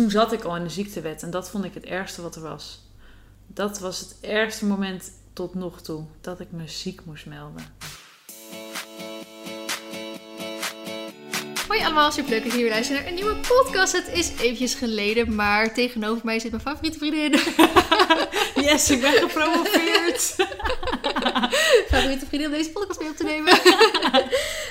toen zat ik al in de ziektewet en dat vond ik het ergste wat er was. Dat was het ergste moment tot nog toe, dat ik me ziek moest melden. Hoi allemaal, superleuk dat jullie weer luisteren naar een nieuwe podcast. Het is eventjes geleden, maar tegenover mij zit mijn favoriete vriendin. Yes, ik ben gepromoveerd. favoriete vriendin om deze podcast mee op te nemen.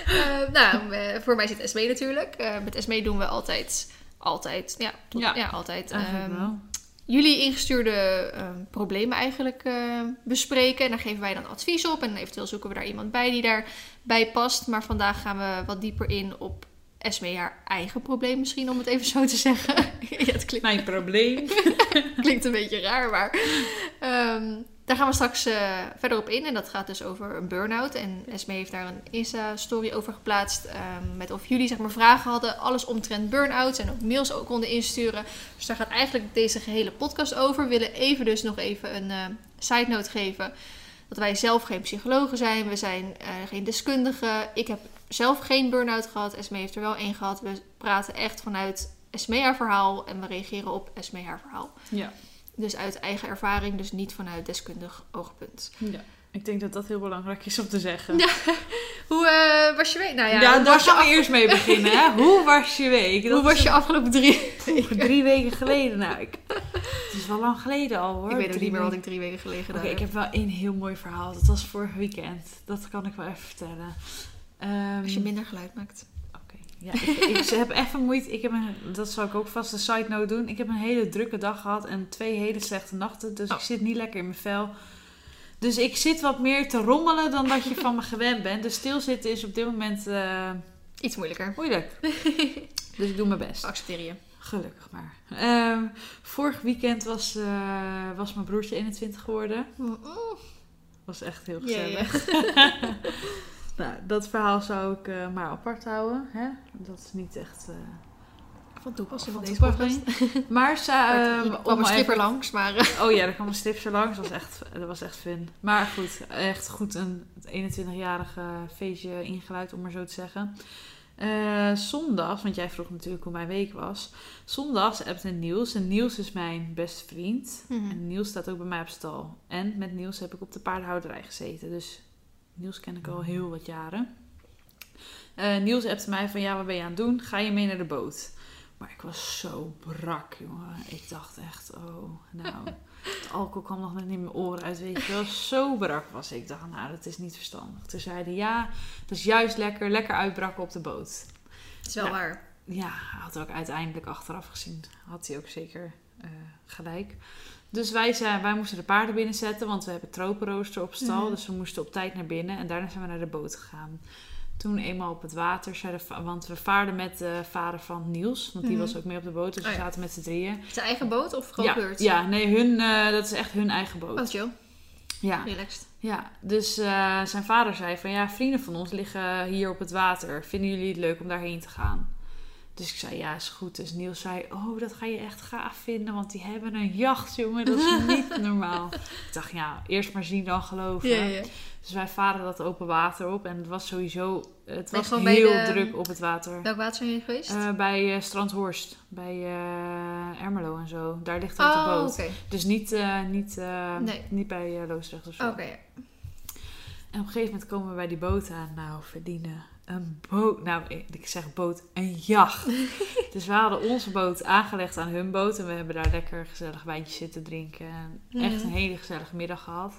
Eh, nou, eh, voor mij zit Esmee natuurlijk. Eh, met Esmee doen we altijd, altijd, ja, tot- Ja, ja, altijd. Ehm, wel. jullie ingestuurde ehm, problemen eigenlijk eh, bespreken. En daar geven wij dan advies op. En eventueel zoeken we daar iemand bij die daarbij past. Maar vandaag gaan we wat dieper in op Esmee haar eigen probleem misschien, om het even zo te zeggen. ja, het klinkt, Mijn probleem. klinkt een beetje raar, maar... ehm, daar gaan we straks eh, verder op in. En dat gaat dus over een burn-out. En Esmee heeft daar een Insta-story over geplaatst. ehm, met of jullie zeg maar, vragen hadden. Alles omtrent burn-outs. En ook mails ook konden insturen. Dus daar gaat eigenlijk deze gehele podcast over. We willen even dus nog even een eh, side note geven. Dat wij zelf geen psychologen zijn. We zijn eh, geen deskundigen. Ik heb zelf geen burn-out gehad. Esmee heeft er wel één gehad. We praten echt vanuit Esmee haar verhaal. En we reageren op Esmee haar verhaal. Ja. Dus uit eigen ervaring, dus niet vanuit deskundig oogpunt. ja, ik denk dat dat heel belangrijk is om te zeggen. Ja, Hoe eh, was je week? Nou ja, daar gaan we af- eerst mee beginnen. Hè? Hoe was je week? hoe was je afgelopen drie een- Drie weken geleden. Nou, ik... Het is wel lang geleden al hoor. Ik weet ook Drie niet meer wat weken. ik drie weken geleden gedaan ik heb. heb wel één heel mooi verhaal. Dat was vorig weekend. Dat kan ik wel even vertellen. Ehm, Als je minder geluid maakt. Ja, ik, ik heb even moeite. Ik heb een, dat zal ik ook vast een side note doen. Ik heb een hele drukke dag gehad en twee hele slechte nachten. Dus Oh. ik zit niet lekker in mijn vel. Dus ik zit wat meer te rommelen dan dat je van me gewend bent. Dus stilzitten is op dit moment eh, Iets moeilijker. moeilijk. Dus ik doe mijn best. Accepteer je. Gelukkig maar. Ehm, vorig weekend was, eh, was mijn broertje 21 geworden. Was echt heel gezellig. nou, dat verhaal zou ik eh, maar apart houden. Hè? Dat is niet echt eh, Van toepassing van deze podcast. Maar Er ehm, kwam een stripper even- langs, maar... eh, Oh ja, er kwam een stripster langs. Dat was echt, dat was echt fun. Maar goed, echt goed een 21-jarige feestje ingeluid, om maar zo te zeggen. Eh, zondags, want jij vroeg natuurlijk hoe mijn week was. Zondags appte Niels. En Niels is mijn beste vriend. Mhm. En Niels staat ook bij mij op stal. En met Niels heb ik op de paardenhouderij gezeten. Dus Niels ken ik al heel wat jaren. Eh, Niels appte mij van, ja, wat ben je aan het doen? Ga je mee naar de boot? Maar ik was zo brak, jongen. Ik dacht echt, oh, nou... Het alcohol kwam nog net in mijn oren uit, weet je wel. Zo brak was ik. Ik dacht, nou, dat is niet verstandig. Toen zeiden ja, dat is juist lekker, lekker uitbraken op de boot. Het is wel waar. Ja, had ook uiteindelijk achteraf gezien. Had hij ook zeker eh, gelijk. Dus wij, zijn, wij moesten de paarden binnenzetten, want we hebben tropenrooster op stal. Mhm. Dus we moesten op tijd naar binnen. En daarna zijn we naar de boot gegaan. Toen eenmaal op het water, zei de va- want we vaarden met de vader van Niels. Want die Mhm. was ook mee op de boot, dus Oh we ja. zaten met z'n drieën. Zijn eigen boot of gewoon Ja, gehuurd? ja, nee, hun, eh, dat is echt hun eigen boot. Oh, chill. Ja, Relaxed. ja. dus eh, zijn vader zei van ja, vrienden van ons liggen hier op het water. Vinden jullie het leuk om daarheen te gaan? Dus ik zei ja, is goed. Dus Niels zei, oh, dat ga je echt gaaf vinden, want die hebben een jacht, jongen. Dat is niet normaal. Ik dacht, ja, eerst maar zien dan geloven. Ja, ja. Dus wij varen dat open water op en het was sowieso, het was heel de- druk op het water. Welk water zijn jullie geweest? Eh, bij eh, Strandhorst, bij eh, Ermelo en zo. Daar ligt ook de oh, boot. Dus niet, eh, niet, eh, Nee. niet bij Loosdrecht of zo. Oké. En op een gegeven moment komen we bij die boot aan. Nou, verdienen een boot. Nou, ik zeg boot, een jacht. dus we hadden onze boot aangelegd aan hun boot. En we hebben daar lekker gezellig wijntjes zitten drinken. En echt een hele gezellige middag gehad.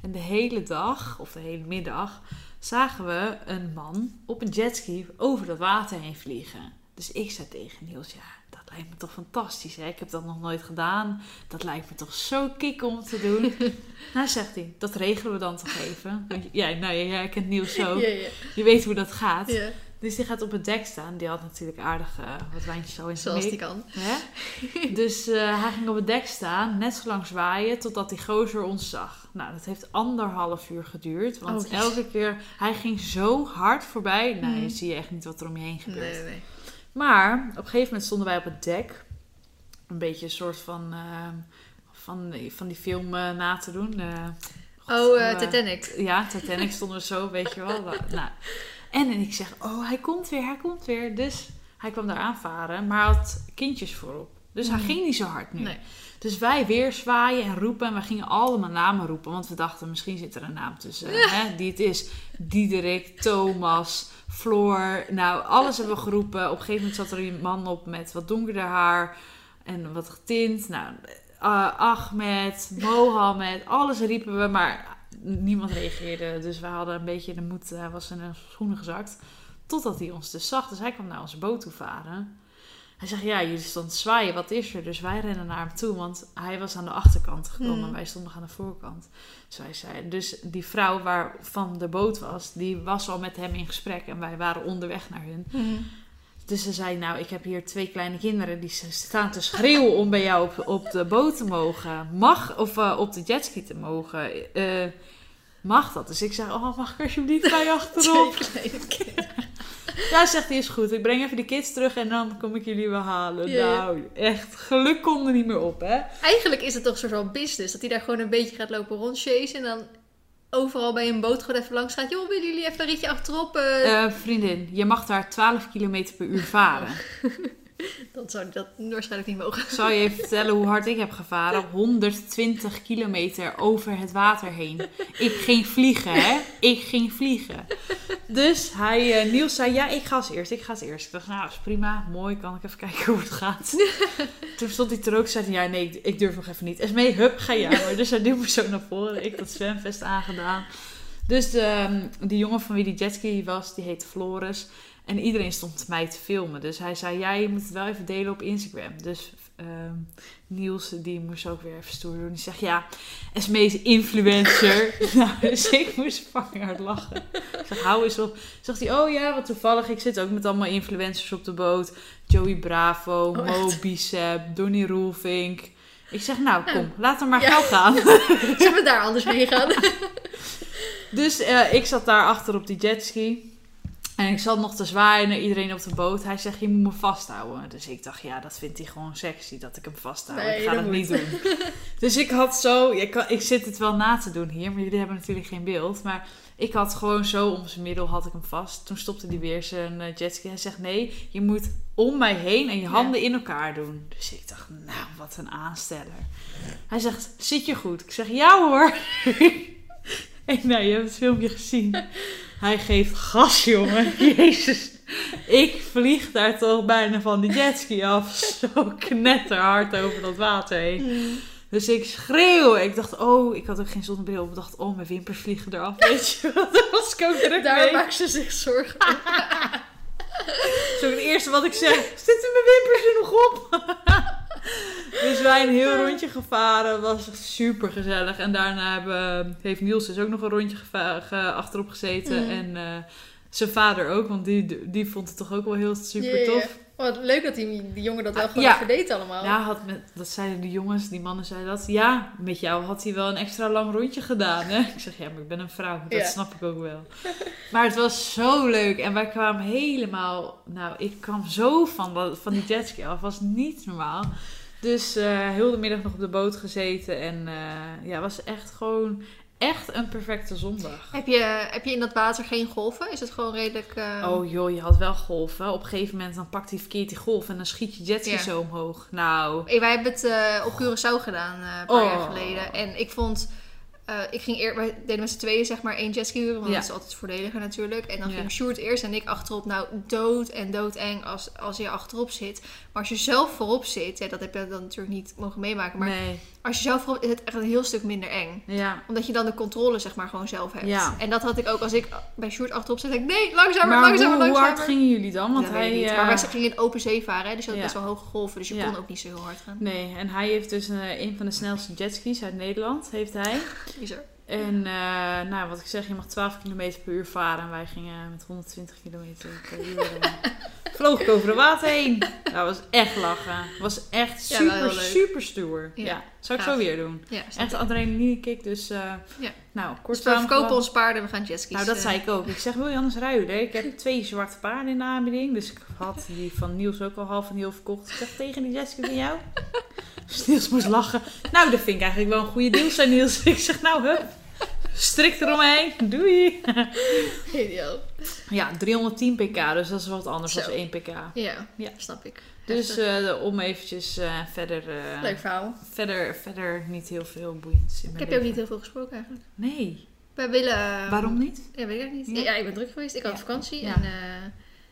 En de hele dag, of de hele middag, zagen we een man op een jetski over dat water heen vliegen. Dus ik zei tegen Niels, ja, dat lijkt me toch fantastisch. Hè? Ik heb dat nog nooit gedaan. Dat lijkt me toch zo kick om te doen. nou, zegt hij, dat regelen we dan toch even. Want jij, nou, ja, jij kent Niels zo. Ja, ja. Je weet hoe dat gaat. ja. Dus die gaat op het dek staan. Die had natuurlijk aardig eh, wat wijntjes zo in zijn Zoals die kan. Hè? Dus eh, hij ging op het dek staan, net zo lang zwaaien, totdat die gozer ons zag. Nou, dat heeft anderhalf uur geduurd. Want Oh, elke keer, hij ging zo hard voorbij. Nou, Mhm. je zie je echt niet wat er om je heen gebeurt. Nee, nee. Maar op een gegeven moment stonden wij op het dek. Een beetje een soort van, eh, van, van die film eh, na te doen. eh, God, Oh, Titanic. ja, Titanic stonden we zo, weet je wel. nou. En ik zeg, oh, hij komt weer, hij komt weer. Dus hij kwam daar aanvaren, maar hij had kindjes voorop. Dus hij Mhm. ging niet zo hard nu. Nee. Dus wij weer zwaaien en roepen. En we gingen allemaal namen roepen. Want we dachten, misschien zit er een naam tussen. Hè, die het is. Diederik, Thomas, Floor. Nou, alles hebben we geroepen. Op een gegeven moment zat er een man op met wat donkerder haar. En wat getint. Nou, eh, Ahmed, Mohammed. Alles riepen we. Maar niemand reageerde. Dus we hadden een beetje de moed. Hij was in een schoenen gezakt. Totdat hij ons dus zag. Dus hij kwam naar onze boot toe varen. Hij zegt, ja, jullie stonden zwaaien, wat is er? Dus wij rennen naar hem toe, want hij was aan de achterkant gekomen Hmm. en wij stonden aan de voorkant. Dus, wij zeiden, dus die vrouw waarvan de boot was, die was al met hem in gesprek en wij waren onderweg naar hun. Mhm. Dus ze zei, nou, ik heb hier twee kleine kinderen die staan te schreeuwen om bij jou op, op de boot te mogen. Mag, of eh, op de jetski te mogen. Eh, mag dat? Dus ik zeg, oh, mag ik alsjeblieft bij je achterop? Ja, zegt hij, is goed. Ik breng even de kids terug en dan kom ik jullie wel halen. Nou, echt, geluk kon er niet meer op, hè? Eigenlijk is het toch een soort van business. Dat hij daar gewoon een beetje gaat lopen rondchasen. En dan overal bij een boot gewoon even langs gaat. Joh, willen jullie even een ritje achterop? eh? Eh, vriendin, je mag daar 12 km per uur varen. Dan zou dat waarschijnlijk niet mogen. Zal je even vertellen hoe hard ik heb gevaren. 120 kilometer over het water heen. Ik ging vliegen, hè? Ik ging vliegen. Dus hij, eh, Niels zei, ja, ik ga als eerst. Ik ga als eerst. Ik dacht, nou, is prima. Mooi, kan ik even kijken hoe het gaat. Toen stond hij er ook. Zei ja, nee, ik- durf nog even niet. Esmee, hup, ga jij maar. Dus hij duwde zo naar voren. Ik dat zwemvest aangedaan. Dus de, ehm, die jongen van wie die jetski was, die heette Floris. En iedereen stond mij te filmen. Dus hij zei, ja, je moet het wel even delen op Instagram. Dus ehm, Niels, die moest ook weer even stoer doen. Die zegt, ja, Esmee is influencer. nou, dus ik moest fucking hard lachen. Ik zeg, hou eens op. Zegt hij, oh ja, wat toevallig. Ik zit ook met allemaal influencers op de boot. Joey Bravo, Oh, Mo? Bicep, Donnie Roelvink. Ik zeg, nou, Ja. kom, laten we maar Ja. gauw gaan. Zullen we daar anders heen gaan? Dus eh, ik zat daar achter op die jetski. En ik zat nog te zwaaien naar iedereen op de boot. Hij zegt, je moet me vasthouden. Dus ik dacht, ja, dat vindt hij gewoon sexy, dat ik hem vasthoud. Nee, ik ga dat dat niet doen. dus ik had zo... Ik, kan, ik zit het wel na te doen hier, maar jullie hebben natuurlijk geen beeld. Maar ik had gewoon zo om zijn middel had ik hem vast. Toen stopte hij weer zijn eh, jetski. Hij zegt, nee, je moet om mij heen en je Ja. handen in elkaar doen. Dus ik dacht, nou, wat een aansteller. Hij zegt, zit je goed? Ik zeg, ja hoor. En nou, je hebt het filmpje gezien. Hij geeft gas, jongen. Jezus. Ik vlieg daar toch bijna van die jetski af. Zo knetterhard over dat water heen. Dus ik schreeuw. Ik dacht, oh, ik had ook geen zonnebril op. Ik dacht, oh, mijn wimpers vliegen eraf. Weet je wat? Daar was ik ook druk Daar mee. ze zich zorgen. Zo het eerste wat ik zeg. Zitten mijn wimpers er nog op? dus wij een heel rondje gevaren. was super gezellig. En daarna hebben, heeft Niels dus ook nog een rondje ge- achterop gezeten. Mhm. En eh, zijn vader ook. Want die, die vond het toch ook wel heel super tof. Wat leuk dat die, die jongen dat wel Ah, gewoon ja. even deed allemaal. Ja, had met, dat zeiden de jongens, die mannen zeiden dat. Ja, met jou had hij wel een extra lang rondje gedaan. Hè? Ik zeg, ja, maar ik ben een vrouw. Dat Ja. snap ik ook wel. Maar het was zo leuk. En wij kwamen helemaal... Nou, ik kwam zo van, van die jetski af. was niet normaal. Dus eh, heel de middag nog op de boot gezeten. En eh, ja, was echt gewoon... Echt een perfecte zondag. Heb, je, heb je in dat water geen golven? Is het gewoon redelijk... eh, Oh joh, je had wel golven. Op een gegeven moment dan pakt hij verkeerd die golf en dan schiet je jetski Ja. zo omhoog. Nou, Hey, wij hebben het eh, op Curaçao gedaan eh, een paar Oh. jaar geleden. En ik vond... eh, ik ging eer, wij deden met z'n tweeën zeg maar één jetski huren, want Ja. dat is altijd voordeliger natuurlijk. En dan Ja. ging Sjoerd eerst en ik achterop. Nou, dood en doodeng als, als je achterop zit. Maar als je zelf voorop zit, ja, dat heb je dan natuurlijk niet mogen meemaken. Maar nee. Als je zelf is het echt een heel stuk minder eng. Ja. Omdat je dan de controle zeg maar gewoon zelf hebt. Ja. En dat had ik ook als ik bij Sjoerd achterop zit. denk ik, nee, langzamer, Maar langzamer, hoe, hoe langzamer. hard gingen jullie dan? Want dat hij, niet. eh, Maar wij gingen in open zee varen, hè, dus je had Ja. best wel hoge golven. Dus je Ja. kon ook niet zo heel hard gaan. Nee, en hij heeft dus een, een van de snelste jetskis uit Nederland, heeft hij. Bizar. En eh, nou, wat ik zeg, je mag 12 km per uur varen en wij gingen met 120 km per uur. eh, vloog ik over de water heen. Dat was echt lachen. was echt Ja, super, leuk. super stoer. Ja, Ja, zou ik zo weer doen. Ja, Echt adrenaline kick, dus eh, Ja. nou, kort Dus we verkopen ons paarden en we gaan jetskis. Nou, dat eh, zei ik ook. Ik zeg, wil je anders ruilen? Ik heb twee zwarte paarden in de aanbieding. Dus ik had die van Niels ook al half en heel verkocht. Ik zeg, tegen die jetski van jou? Dus Niels moest lachen. Nou, dat vind ik eigenlijk wel een goede deal, zei Niels. Ik zeg, nou, hup. Strikt eromheen. Doei. Ideaal. Ja, 310 pk, dus dat is wat anders dan 1 pk. Ja, Ja. snap ik. Dus eh, om eventjes eh, verder, eh, Leuk verhaal. verder, verder niet heel veel boeiends in Ik heb je ook niet heel veel gesproken eigenlijk. Nee. Wij willen... Waarom niet? Ja, weet ik niet. Ja. Ja, ik ben druk geweest. Ik had Ja. vakantie. En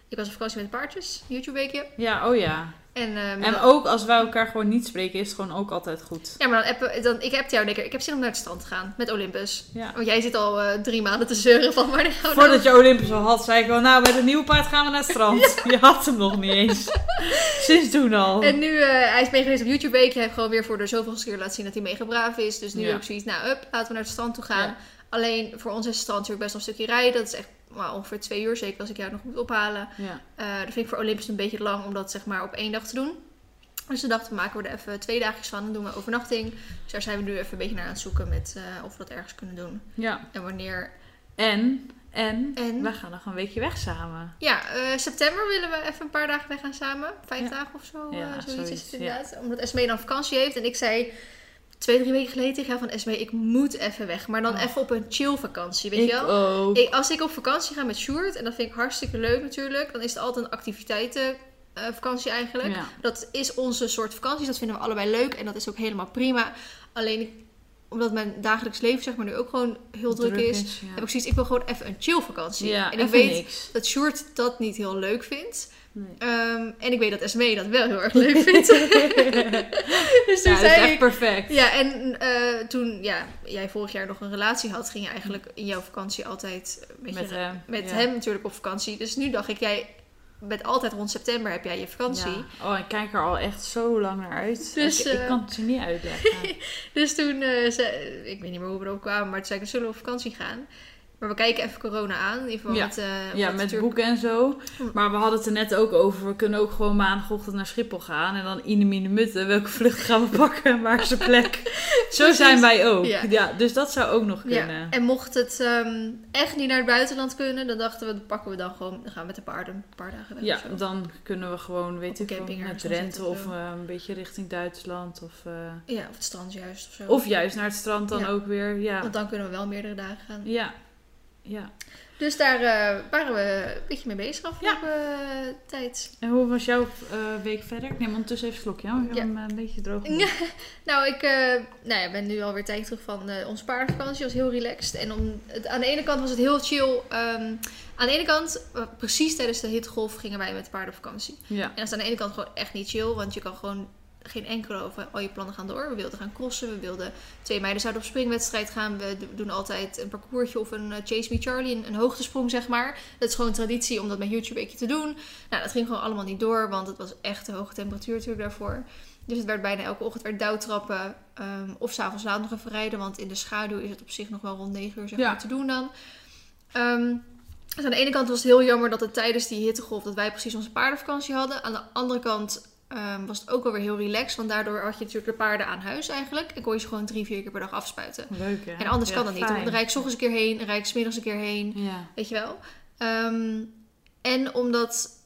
ik was op vakantie met de paardjes. YouTube-weekje. Ja, oh ja. En, ehm, En ook als wij elkaar gewoon niet spreken, is het gewoon ook altijd goed. Ja, maar dan, appen- dan ik heb jou lekker. Ik heb zin om naar het strand te gaan met Olympus. Ja. Want jij zit al eh, drie maanden te zeuren van wanneer gaan we nou- Voordat je Olympus al had, zei ik wel, nou, met een nieuw paard gaan we naar het strand. Je had hem nog niet eens. Sinds toen al. En nu, eh, hij is meegeweest op YouTube Week. Hij heeft gewoon weer voor de zoveelste keer laten zien dat hij mega braaf is. Dus nu Ja. ook zoiets, nou, up, laten we naar het strand toe gaan. Alleen voor ons is het strand natuurlijk best wel een stukje rijden. Dat is echt nou, ongeveer twee uur, zeker als ik jou nog moet ophalen. Ja. Eh, dat vind ik voor Olympus een beetje lang om dat zeg maar op één dag te doen. Dus we dachten, maken we er even twee dagjes van en doen we overnachting. Dus daar zijn we nu even een beetje naar aan het zoeken met eh, of we dat ergens kunnen doen. ja. En wanneer. En, en, En? we gaan nog een weekje weg samen. Ja, eh, september willen we even een paar dagen weg gaan samen. Vijf Ja. dagen of zo. Ja, zoiets, is het inderdaad. Omdat Esmee dan vakantie heeft. En ik zei twee, drie weken geleden tegen van Esmee, ik moet even weg. Maar dan Oh. even op een chill vakantie, weet ik je wel? ook. Ik, als ik op vakantie ga met Sjoerd, en dat vind ik hartstikke leuk natuurlijk, dan is het altijd een activiteitenvakantie eigenlijk. Ja. Dat is onze soort vakanties, dat vinden we allebei leuk en dat is ook helemaal prima. Alleen omdat mijn dagelijks leven zeg maar nu ook gewoon heel druk, is, ja. heb ik zoiets, ik wil gewoon even een chill vakantie. Ja, en ik weet niks. dat Sjoerd dat niet heel leuk vindt. Nee. Ehm, en ik weet dat Esmee dat wel heel erg leuk vindt. dus toen Ja, dat is zei echt ik, perfect. ja, en eh, toen ja, jij vorig jaar nog een relatie had, ging je eigenlijk in jouw vakantie altijd beetje Met hem. met ja. hem natuurlijk op vakantie. Dus nu dacht ik, jij bent altijd rond september heb jij je vakantie. Ja. Oh, ik kijk er al echt zo lang naar uit. Dus, ik, ik eh, kan het je niet uitleggen. Dus toen, zei, ik weet niet meer hoe we erop kwamen, maar toen zei ik, zullen we op vakantie gaan. Maar we kijken even corona aan. In ieder geval Ja. met, eh, ja, met natuurlijk- boeken en zo. Hm. Maar we hadden het er net ook over. We kunnen ook gewoon maandagochtend naar Schiphol gaan. En dan in de mine mutten. Welke vlucht gaan we pakken? Waar is de plek? zo Precies. zijn wij ook. Ja. Ja. dus dat zou ook nog kunnen. Ja, en mocht het ehm, echt niet naar het buitenland kunnen, dan dachten we, dan pakken we dan gewoon, dan gaan we met de paarden een paar dagen weg. Ja, dan kunnen we gewoon, weet ik wel, camping naar Drenthe of eh, een beetje richting Duitsland. Of, eh, ja, of het strand juist of zo. of juist naar het strand dan ook weer. Ja, Want dan kunnen we wel meerdere dagen gaan. ja. Ja. Dus daar eh, waren we een beetje mee bezig afgelopen eh, tijd. En hoe was jouw eh, week verder? Ik neem ondertussen even een slokje. Ja, ik Ja. hem een beetje droog. Ja. Nou, ik nou ja, ben nu alweer tijd terug van onze paardenvakantie. was heel relaxed. En om, het, aan de ene kant was het heel chill. ehm, aan de ene kant, precies tijdens de hittegolf gingen wij met de paarden op vakantie. Ja. En dat is aan de ene kant gewoon echt niet chill. Want je kan gewoon geen enkele over al je plannen gaan door. We wilden gaan crossen. We wilden twee meiden zouden op springwedstrijd gaan. We doen altijd een parcoursje of een eh, Chase Me Charlie. Een, een hoogtesprong, zeg maar. Dat is gewoon traditie om dat met YouTube weekje te doen. Nou, dat ging gewoon allemaal niet door. Want het was echt te hoge temperatuur natuurlijk daarvoor. Dus het werd bijna elke ochtend werd douwtrappen. ehm, of s'avonds laat nog even rijden. Want in de schaduw is het op zich nog wel rond 9 uur zeg Ja. maar, te doen dan. Ehm, dus aan de ene kant was het heel jammer dat het tijdens die hittegolf... dat wij precies onze paardenvakantie hadden. Aan de andere kant ehm, was het ook wel weer heel relaxed. Want daardoor had je natuurlijk de paarden aan huis eigenlijk. En kon je ze gewoon drie, vier keer per dag afspuiten. Leuk hè? En anders Ja, kan dat niet. Dan rijd ik 's ochtends een keer heen. Dan rijd ik 's middags een keer heen. Ja. Weet je wel. Ehm, en omdat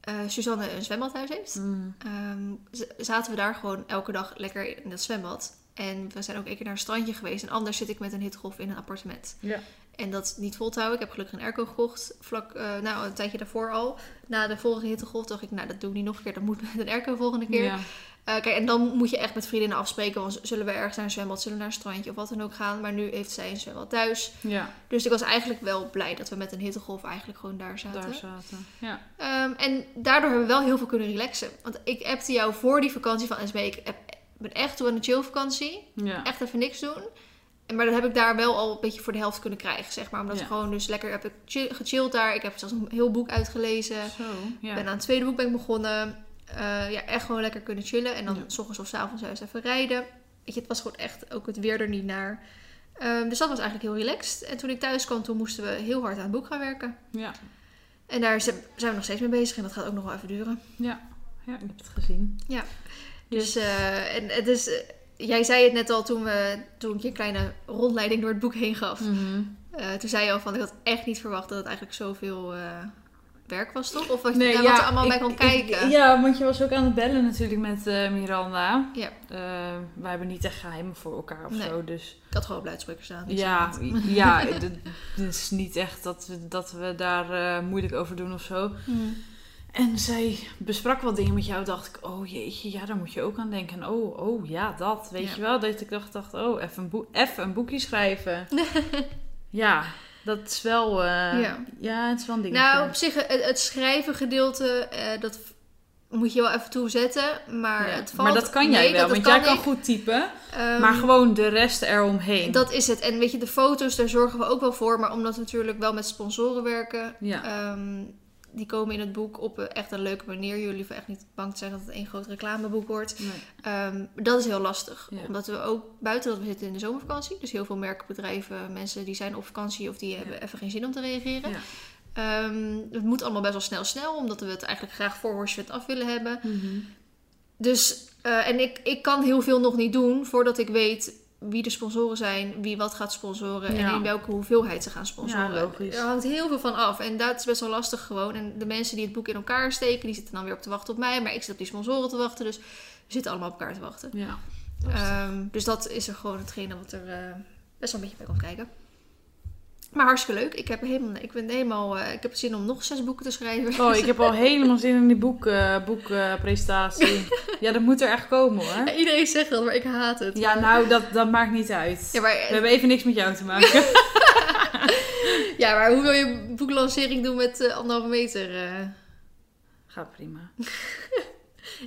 eh, Suzanne een zwembadhuis heeft... Mm. Ehm, zaten we daar gewoon elke dag lekker in het zwembad. En we zijn ook een keer naar een strandje geweest. En anders zit ik met een hittegolf in een appartement. Ja. En dat is niet vol te houden. Ik heb gelukkig een airco gekocht. Vlak, eh, nou, een tijdje daarvoor al. Na de vorige hittegolf dacht ik, nou, dat doe ik niet nog een keer. Dat moet met een airco de volgende keer. Ja. Eh, kijk, en dan moet je echt met vriendinnen afspreken. Want zullen we ergens naar een zwembad, zullen we naar een strandje of wat dan ook gaan. Maar nu heeft zij een zwembad thuis. ja, Dus ik was eigenlijk wel blij dat we met een hittegolf eigenlijk gewoon daar zaten. daar zaten. Ja. Ehm, en daardoor hebben we wel heel veel kunnen relaxen. Want ik appte jou voor die vakantie van SB. Ik heb- ben echt toe aan de chillvakantie. Ja. Echt even niks doen. En, maar dat heb ik daar wel al een beetje voor de helft kunnen krijgen, zeg maar. Omdat Ja. ik gewoon dus lekker heb ik chill- gechilled daar. Ik heb zelfs een heel boek uitgelezen. Zo, ja. ben aan het tweede boek ben ik begonnen. Eh, ja, echt gewoon lekker kunnen chillen. En dan Ja. s ochtends of s avonds juist even rijden. Weet je, het was gewoon echt ook het weer er niet naar. Ehm, dus dat was eigenlijk heel relaxed. En toen ik thuis kwam, toen moesten we heel hard aan het boek gaan werken. Ja. En daar zijn we nog steeds mee bezig. En dat gaat ook nog wel even duren. ja, ik heb het gezien. Dus, eh, en het is, eh, jij zei het net al toen, we, toen ik je een kleine rondleiding door het boek heen gaf. Mhm. Eh, toen zei je al van, ik had echt niet verwacht dat het eigenlijk zoveel eh, werk was, toch? Of wat, Nee, ja, wat er allemaal ik- bij kon ik- kijken. ja, want je was ook aan het bellen natuurlijk met eh, Miranda. Ja. Wij hebben niet echt geheimen voor elkaar of Nee. zo, dus... Ik had gewoon op luidspreker staan. Ik Ja, ja het is niet echt dat we, dat we daar moeilijk over doen of zo. Hmm. En zij besprak wat dingen met jou. Dacht ik, oh jeetje, ja, daar moet je ook aan denken. En oh, oh ja, dat. Weet Ja. je wel? Dat ik dacht, dacht oh, even een, boek, even een boekje schrijven. ja, dat is wel... eh, Ja. ja. het is wel een dingetje. Nou, op zich, het, het schrijven gedeelte, eh, dat moet je wel even toezetten. Maar Ja. het valt... maar dat kan jij wel, dat- dat want jij kan ik. goed typen. Ehm, maar gewoon de rest eromheen. Dat is het. En weet je, de foto's, daar zorgen we ook wel voor. Maar omdat we natuurlijk wel met sponsoren werken, Ja. ehm, die komen in het boek op echt een leuke manier. Jullie hoeven echt niet bang te zijn dat het één groot reclameboek wordt. Nee. Ehm, dat is heel lastig. Ja. Omdat we ook buiten dat we zitten in de zomervakantie. Dus heel veel merkbedrijven, mensen die zijn op vakantie of die hebben even geen zin om te reageren. Ja. Ehm, het moet allemaal best wel snel snel, omdat we het eigenlijk graag voor af willen hebben. Mhm. Dus, eh, en ik, ik kan heel veel nog niet doen voordat ik weet wie de sponsoren zijn, wie wat gaat sponsoren Ja. en in welke hoeveelheid ze gaan sponsoren. Ja, logisch. Er hangt heel veel van af en dat is best wel lastig gewoon. En de mensen die het boek in elkaar steken, die zitten dan weer op te wachten op mij, maar ik zit op die sponsoren te wachten, dus we zitten allemaal op elkaar te wachten. Ja. Ehm, dus dat is er gewoon hetgene wat er eh, best wel een beetje bij komt kijken. Maar hartstikke leuk. Ik heb, helemaal, ik ben helemaal, eh, ik heb zin om nog zes boeken te schrijven. Oh, ik heb al helemaal zin in die boek, eh, boekpresentatie. ja, dat moet er echt komen hoor. Ja, Iedereen zegt dat, maar ik haat het. Ja, nou, dat, dat maakt niet uit. Ja, maar, We hebben even niks met jou te maken. ja, maar hoe wil je boeklancering doen met eh, anderhalve meter? Gaat prima.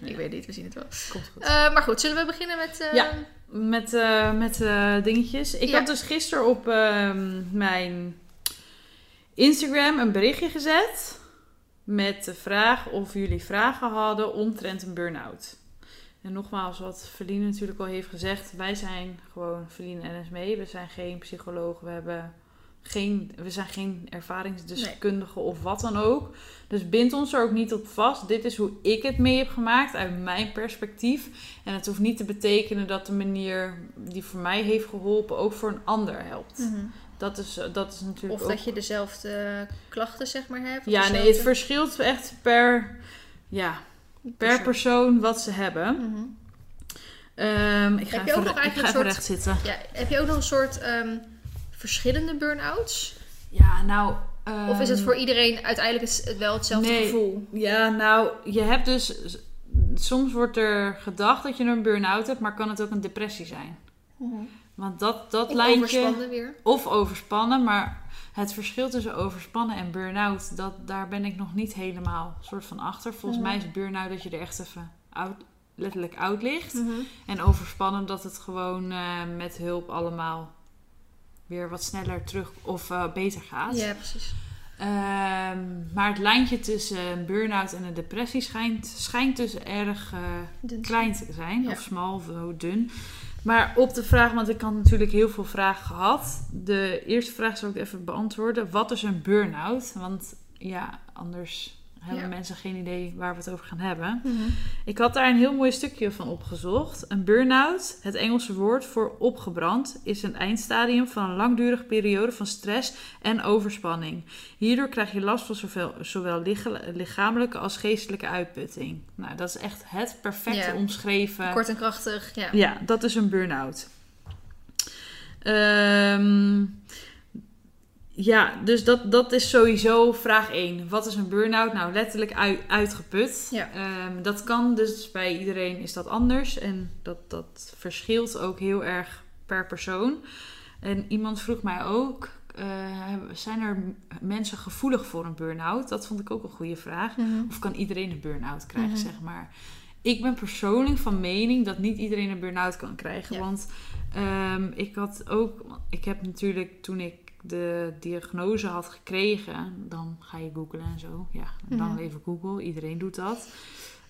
Ik weet niet, we zien het wel. Komt goed. Eh, maar goed, zullen we beginnen met... eh, Ja. Met, eh, met dingetjes. Ik Ja. had dus gisteren op ehm, mijn Instagram een berichtje gezet. Met de vraag of jullie vragen hadden omtrent een burn-out. En nogmaals, wat Verlien natuurlijk al heeft gezegd. Wij zijn gewoon Verlien en SME. We zijn geen psycholoog. We, hebben geen, we zijn geen ervaringsdeskundigen of wat dan ook. Dus bind ons er ook niet op vast. Dit is hoe ik het mee heb gemaakt uit mijn perspectief. En het hoeft niet te betekenen dat de manier die voor mij heeft geholpen ook voor een ander helpt. mhm. Dat, is, dat is natuurlijk Of ook... dat je dezelfde klachten, zeg maar, hebt. Ja, nee, het verschilt echt per, ja, per persoon wat ze hebben. Mhm. Ehm, ik ga Heb je ook nog eigenlijk een soort- recht zitten. Ja, heb je ook nog een soort ehm, verschillende burn-outs? Ja, nou... Of is het ehm, voor iedereen uiteindelijk wel hetzelfde nee. gevoel? Ja, nou, je hebt dus... Soms wordt er gedacht dat je een burn-out hebt, maar kan het ook een depressie zijn. Want dat, dat Of lijntje... overspannen weer? Of overspannen, maar het verschil tussen overspannen en burn-out, dat, daar ben ik nog niet helemaal soort van achter. Volgens Mhm. mij is burn-out dat je er echt even letterlijk oud ligt. Mhm. En overspannen dat het gewoon eh, met hulp allemaal weer wat sneller terug of eh, beter gaat. Ja, precies. Ehm, maar het lijntje tussen een burn-out en een depressie schijnt, schijnt dus erg eh, klein te zijn. Ja. Of smal of hoe dun. Maar op de vraag, want ik had natuurlijk heel veel vragen gehad. De eerste vraag zal ik even beantwoorden. Wat is een burn-out? Want ja, anders hebben Ja. mensen geen idee waar we het over gaan hebben. Mhm. Ik had daar een heel mooi stukje van opgezocht. Een burn-out, het Engelse woord voor opgebrand, is een eindstadium van een langdurige periode van stress en overspanning. Hierdoor krijg je last van zowel, zowel licha- lichamelijke als geestelijke uitputting. Nou, dat is echt het perfecte Ja. omschreven. Kort en krachtig, ja. Ja, dat is een burn-out. Ehm, ja, dus dat, dat is sowieso vraag 1. Wat is een burn-out? Nou, letterlijk uit, uitgeput. Ja. Ehm, dat kan dus bij iedereen is dat anders. En dat, dat verschilt ook heel erg per persoon. En iemand vroeg mij ook... eh, zijn er mensen gevoelig voor een burn-out? Dat vond ik ook een goede vraag. Mhm. Of kan iedereen een burn-out krijgen, Mhm. zeg maar. Ik ben persoonlijk van mening dat niet iedereen een burn-out kan krijgen. Ja. Want ehm, ik had ook... Ik heb natuurlijk toen ik de diagnose had gekregen... Dan ga je googlen en zo. Ja, dan even Google. Iedereen doet dat.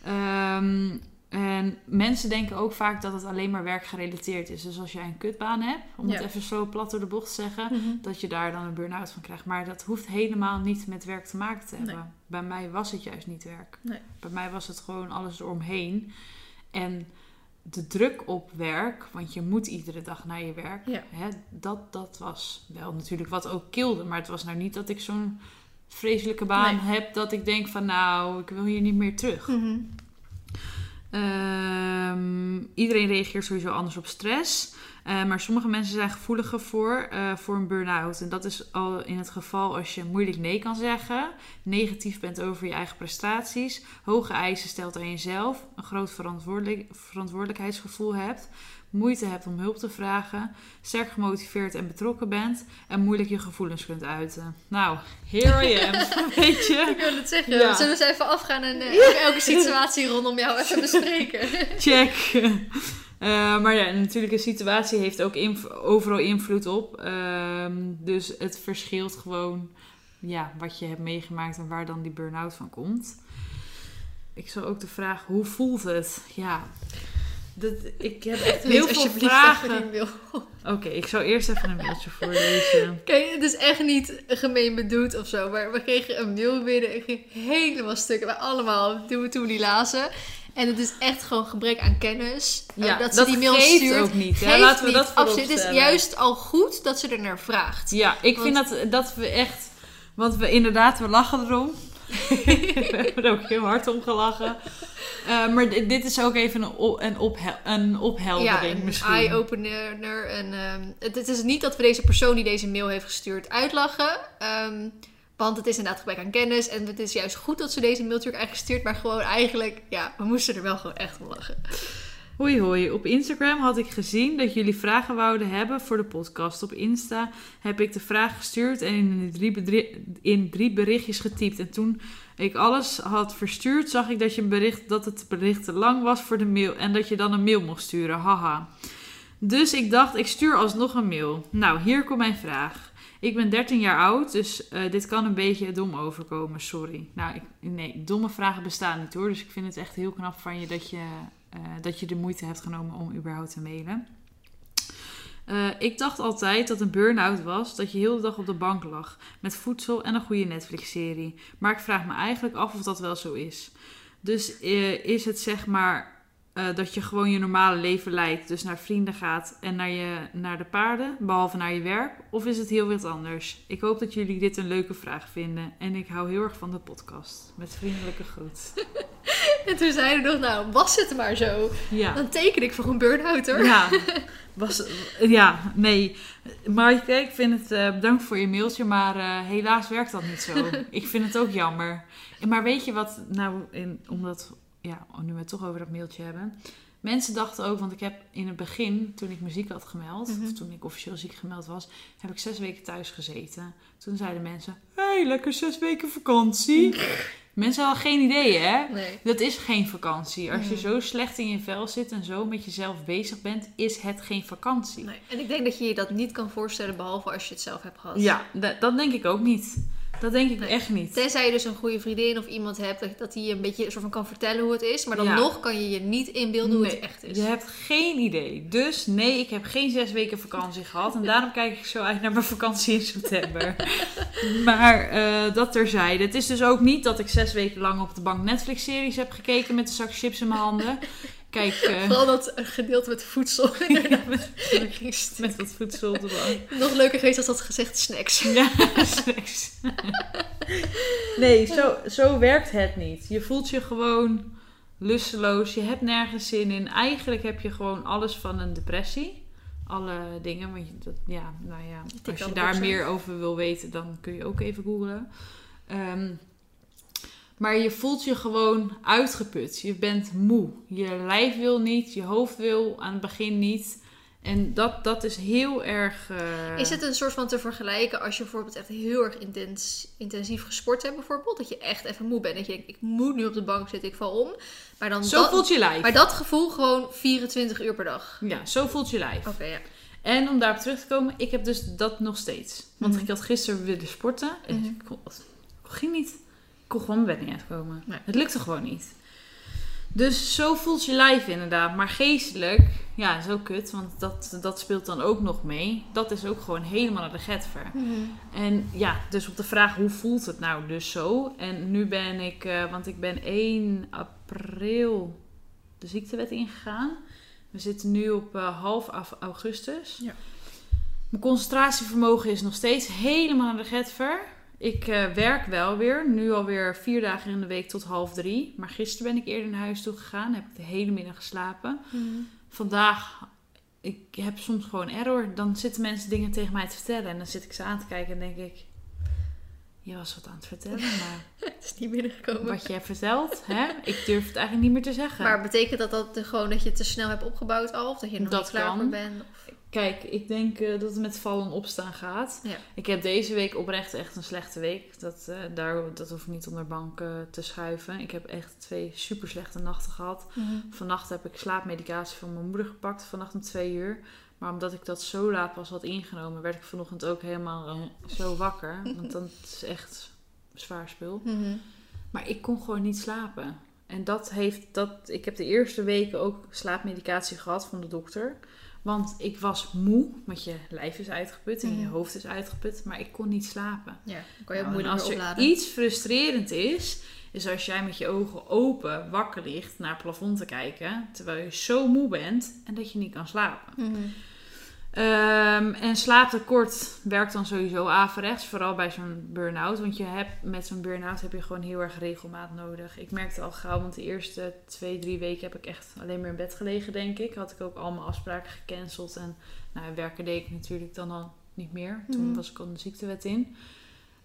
Ehm, en mensen denken ook vaak dat het alleen maar werkgerelateerd is. Dus als jij een kutbaan hebt, om Ja. het even zo plat door de bocht te zeggen Mhm. dat je daar dan een burn-out van krijgt. Maar dat hoeft helemaal niet met werk te maken te hebben. Nee. Bij mij was het juist niet werk. Nee. Bij mij was het gewoon alles eromheen. En de druk op werk, want je moet iedere dag naar je werk. Ja. Hè, dat, dat was wel natuurlijk wat ook kilde. Maar het was nou niet dat ik zo'n vreselijke baan Nee. heb dat ik denk van nou, ik wil hier niet meer terug. Mhm. Ehm, iedereen reageert sowieso anders op stress. Eh, maar sommige mensen zijn gevoeliger voor, eh, voor een burn-out. En dat is al in het geval als je moeilijk nee kan zeggen, negatief bent over je eigen prestaties, hoge eisen stelt aan jezelf, een groot verantwoordelijk, verantwoordelijkheidsgevoel hebt, moeite hebt om hulp te vragen, sterk gemotiveerd en betrokken bent en moeilijk je gevoelens kunt uiten. Nou, here I am. Weet je? Ik wil het zeggen. Ja. Zullen we eens even afgaan en eh, elke situatie rondom jou even bespreken? Check. Eh, maar ja, natuurlijk, een situatie heeft ook inv- overal invloed op. Ehm, dus het verschilt gewoon ja, wat je hebt meegemaakt en waar dan die burn-out van komt. Ik zal ook de vraag, hoe voelt het? Ja, dat, ik heb echt heel Lees veel vragen. Oké, ik zal eerst even een mailtje voorlezen. Kijk, het is echt niet gemeen bedoeld of zo. Maar we kregen een mail binnen. Ik ging helemaal stuk. Wij allemaal toen we, toen we die lazen. En het is echt gewoon gebrek aan kennis. eh, Ja, dat ze die mail stuurt. ook niet. Hè? Laten we niet, dat absoluut. Het is juist al goed dat ze er naar vraagt. Ja, ik vind dat, dat we echt... Want we inderdaad, we lachen erom. we hebben er ook heel hard om gelachen. Eh, maar dit, is ook even een, op, een, ophel- een Ja, opheldering een misschien. eye-opener. En, het, het is niet dat we deze persoon die deze mail heeft gestuurd uitlachen. ehm, want het is inderdaad gebrek aan kennis. En het is juist goed dat ze deze mail natuurlijk eigenlijk gestuurd. Maar gewoon eigenlijk, ja, we moesten er wel gewoon echt om lachen. Hoi hoi, op Instagram had ik gezien dat jullie vragen wouden hebben voor de podcast. Op Insta heb ik de vraag gestuurd en in drie, in drie berichtjes getypt. En toen ik alles had verstuurd, zag ik dat, je bericht, dat het bericht te lang was voor de mail. En dat je dan een mail mocht sturen, haha. Dus ik dacht, ik stuur alsnog een mail. Nou, hier komt mijn vraag. Ik ben 13 jaar oud, dus eh, dit kan een beetje dom overkomen, sorry. Nou, ik, nee, domme vragen bestaan niet hoor. Dus ik vind het echt heel knap van je dat je, eh, dat je de moeite hebt genomen om überhaupt te mailen. Eh, ik dacht altijd dat een burn-out was dat je heel de dag op de bank lag met voedsel en een goede Netflix-serie. Maar ik vraag me eigenlijk af of dat wel zo is. Dus is het zeg maar eh, dat je gewoon je normale leven leidt, dus naar vrienden gaat en naar, je, naar de paarden, behalve naar je werk? Of is het heel wat anders? Ik hoop dat jullie dit een leuke vraag vinden en ik hou heel erg van de podcast. Met vriendelijke groet. En toen zeiden we nog, nou, was het maar zo. Ja. Dan teken ik voor een burn-out hoor. Ja, was, ja, nee. Maaike, ik vind het, eh, bedankt voor je mailtje, maar eh, helaas werkt dat niet zo. ik vind het ook jammer. Maar weet je wat, nou, in, omdat, ja, nu we het toch over dat mailtje hebben. Mensen dachten ook, want ik heb in het begin, toen ik muziek had gemeld, Mhm. of toen ik officieel ziek gemeld was, heb ik zes weken thuis gezeten. Toen zeiden mensen, hey, lekker zes weken vakantie. mensen hadden geen idee, hè? Nee. Dat is geen vakantie. Als je Mhm. zo slecht in je vel zit en zo met jezelf bezig bent, is het geen vakantie. nee. En ik denk dat je je dat niet kan voorstellen, behalve als je het zelf hebt gehad. Ja, dat, dat denk ik ook niet. Dat denk ik Nee. echt niet. Tenzij je dus een goede vriendin of iemand hebt dat, die je een beetje een soort van kan vertellen hoe het is. Maar dan Ja. nog kan je je niet inbeelden hoe Nee, het echt is. Je hebt geen idee. Dus nee, ik heb geen zes weken vakantie gehad. En daarom kijk ik zo uit naar mijn vakantie in september. maar eh, dat terzijde. Het is dus ook niet dat ik zes weken lang op de bank Netflix-series heb gekeken met een zak chips in mijn handen. Kijk, eh, Vooral dat gedeelte met voedsel. met, met wat voedsel op de bank. Nog leuker geweest als dat gezegd snacks. Ja, snacks. nee, zo, zo werkt het niet. Je voelt je gewoon lusteloos. Je hebt nergens zin in. Eigenlijk heb je gewoon alles van een depressie. Alle dingen. Want je, dat, ja, nou ja, als je daar meer over wil weten, dan kun je ook even googlen. Ehm, maar je voelt je gewoon uitgeput. Je bent moe. Je lijf wil niet. Je hoofd wil aan het begin niet. En dat, dat is heel erg... eh, Is het een soort van te vergelijken als je bijvoorbeeld echt heel erg intens, intensief gesport hebt bijvoorbeeld? Dat je echt even moe bent. Dat je denkt, ik moet nu op de bank zitten, ik val om. Maar, dan Zo dat, voelt je lijf. maar dat gevoel gewoon 24 uur per dag. Ja, zo voelt je lijf. Oké, ja. En om daarop terug te komen, ik heb dus dat nog steeds. Want Mhm. ik had gisteren willen sporten en Mhm. ik, kon, ging niet. Ik kon gewoon mijn bed niet uitkomen. Nee. Het lukte gewoon niet. Dus zo voelt je lijf inderdaad. Maar geestelijk, ja, zo kut, want dat, dat speelt dan ook nog mee. Dat is ook gewoon helemaal naar de getver. En ja, dus op de vraag hoe voelt het nou dus zo? En nu ben ik, eh, want ik ben 1 april de ziektewet ingegaan. We zitten nu op eh, half af augustus. Ja. Mijn concentratievermogen is nog steeds helemaal naar de getver. Ik eh, werk wel weer. Nu alweer vier dagen in de week tot half drie. Maar gisteren ben ik eerder naar huis toe gegaan. Heb ik de hele middag geslapen. Vandaag, ik heb soms gewoon error. Dan zitten mensen dingen tegen mij te vertellen. En dan zit ik ze aan te kijken en denk ik... Je was wat aan het vertellen, maar Het is niet binnengekomen. wat je hebt verteld, hè? Ik durf het eigenlijk niet meer te zeggen. Maar betekent dat dat gewoon dat je te snel hebt opgebouwd al? Of dat je nog Dat niet klaar voor bent? Of... Kijk, ik denk eh, dat het met vallen en opstaan gaat. Ja. Ik heb deze week oprecht echt een slechte week. Dat, eh, daar, dat hoeft niet onder bank te schuiven. Ik heb echt twee super slechte nachten gehad. Vannacht heb ik slaapmedicatie van mijn moeder gepakt. Vannacht om twee uur. Maar omdat ik dat zo laat pas had ingenomen, werd ik vanochtend ook helemaal zo wakker. Want dan is echt zwaar spul. Mhm. Maar ik kon gewoon niet slapen. En dat heeft dat. Ik heb de eerste weken ook slaapmedicatie gehad van de dokter. Want ik was moe, want je lijf is uitgeput en je Mhm. hoofd is uitgeput, maar ik kon niet slapen. Ja, kan je Nou, en moeilijk als er opladen. iets frustrerend is, is als jij met je ogen open wakker ligt naar het plafond te kijken, terwijl je zo moe bent en dat je niet kan slapen. Mhm. Ehm, en slaaptekort werkt dan sowieso averechts, vooral bij zo'n burn-out. Want je hebt, met zo'n burn-out heb je gewoon heel erg regelmaat nodig. Ik merkte al gauw, want de eerste twee, drie weken heb ik echt alleen maar in bed gelegen, denk ik. Had ik ook al mijn afspraken gecanceld. En nou, werken deed ik natuurlijk dan al niet meer. Toen Mhm. was ik al de ziektewet in.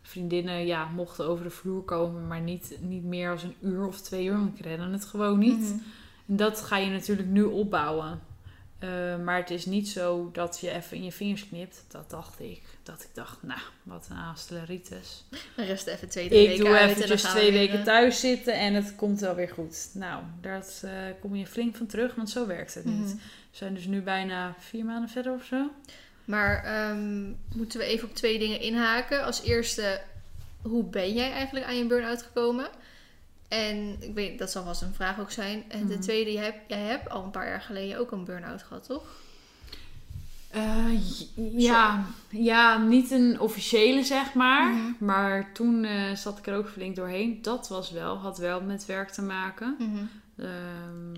Vriendinnen, ja, mochten over de vloer komen, maar niet, niet meer als een uur of twee uur. Want ik redde het gewoon niet. Mhm. En dat ga je natuurlijk nu opbouwen. Eh, maar het is niet zo dat je even in je vingers knipt. Dat dacht ik. Dat ik dacht, nou, wat een aanstelleritis. Dan rust even twee, drie Ik weken doe uit eventjes gaan we twee weken eh, thuis zitten en het komt wel weer goed. Nou, daar eh, kom je flink van terug, want zo werkt het niet. mhm. We zijn dus nu bijna vier maanden verder of zo. Maar ehm, moeten we even op twee dingen inhaken. Als eerste, hoe ben jij eigenlijk aan je burn-out gekomen? En ik weet, dat zal vast een vraag ook zijn. En de Mhm. tweede, jij hebt, jij hebt al een paar jaar geleden ook een burn-out gehad, toch? Eh, ja, ja, niet een officiële zeg maar. Mhm. Maar toen eh, zat ik er ook flink doorheen. Dat was wel, had wel met werk te maken. Ehm,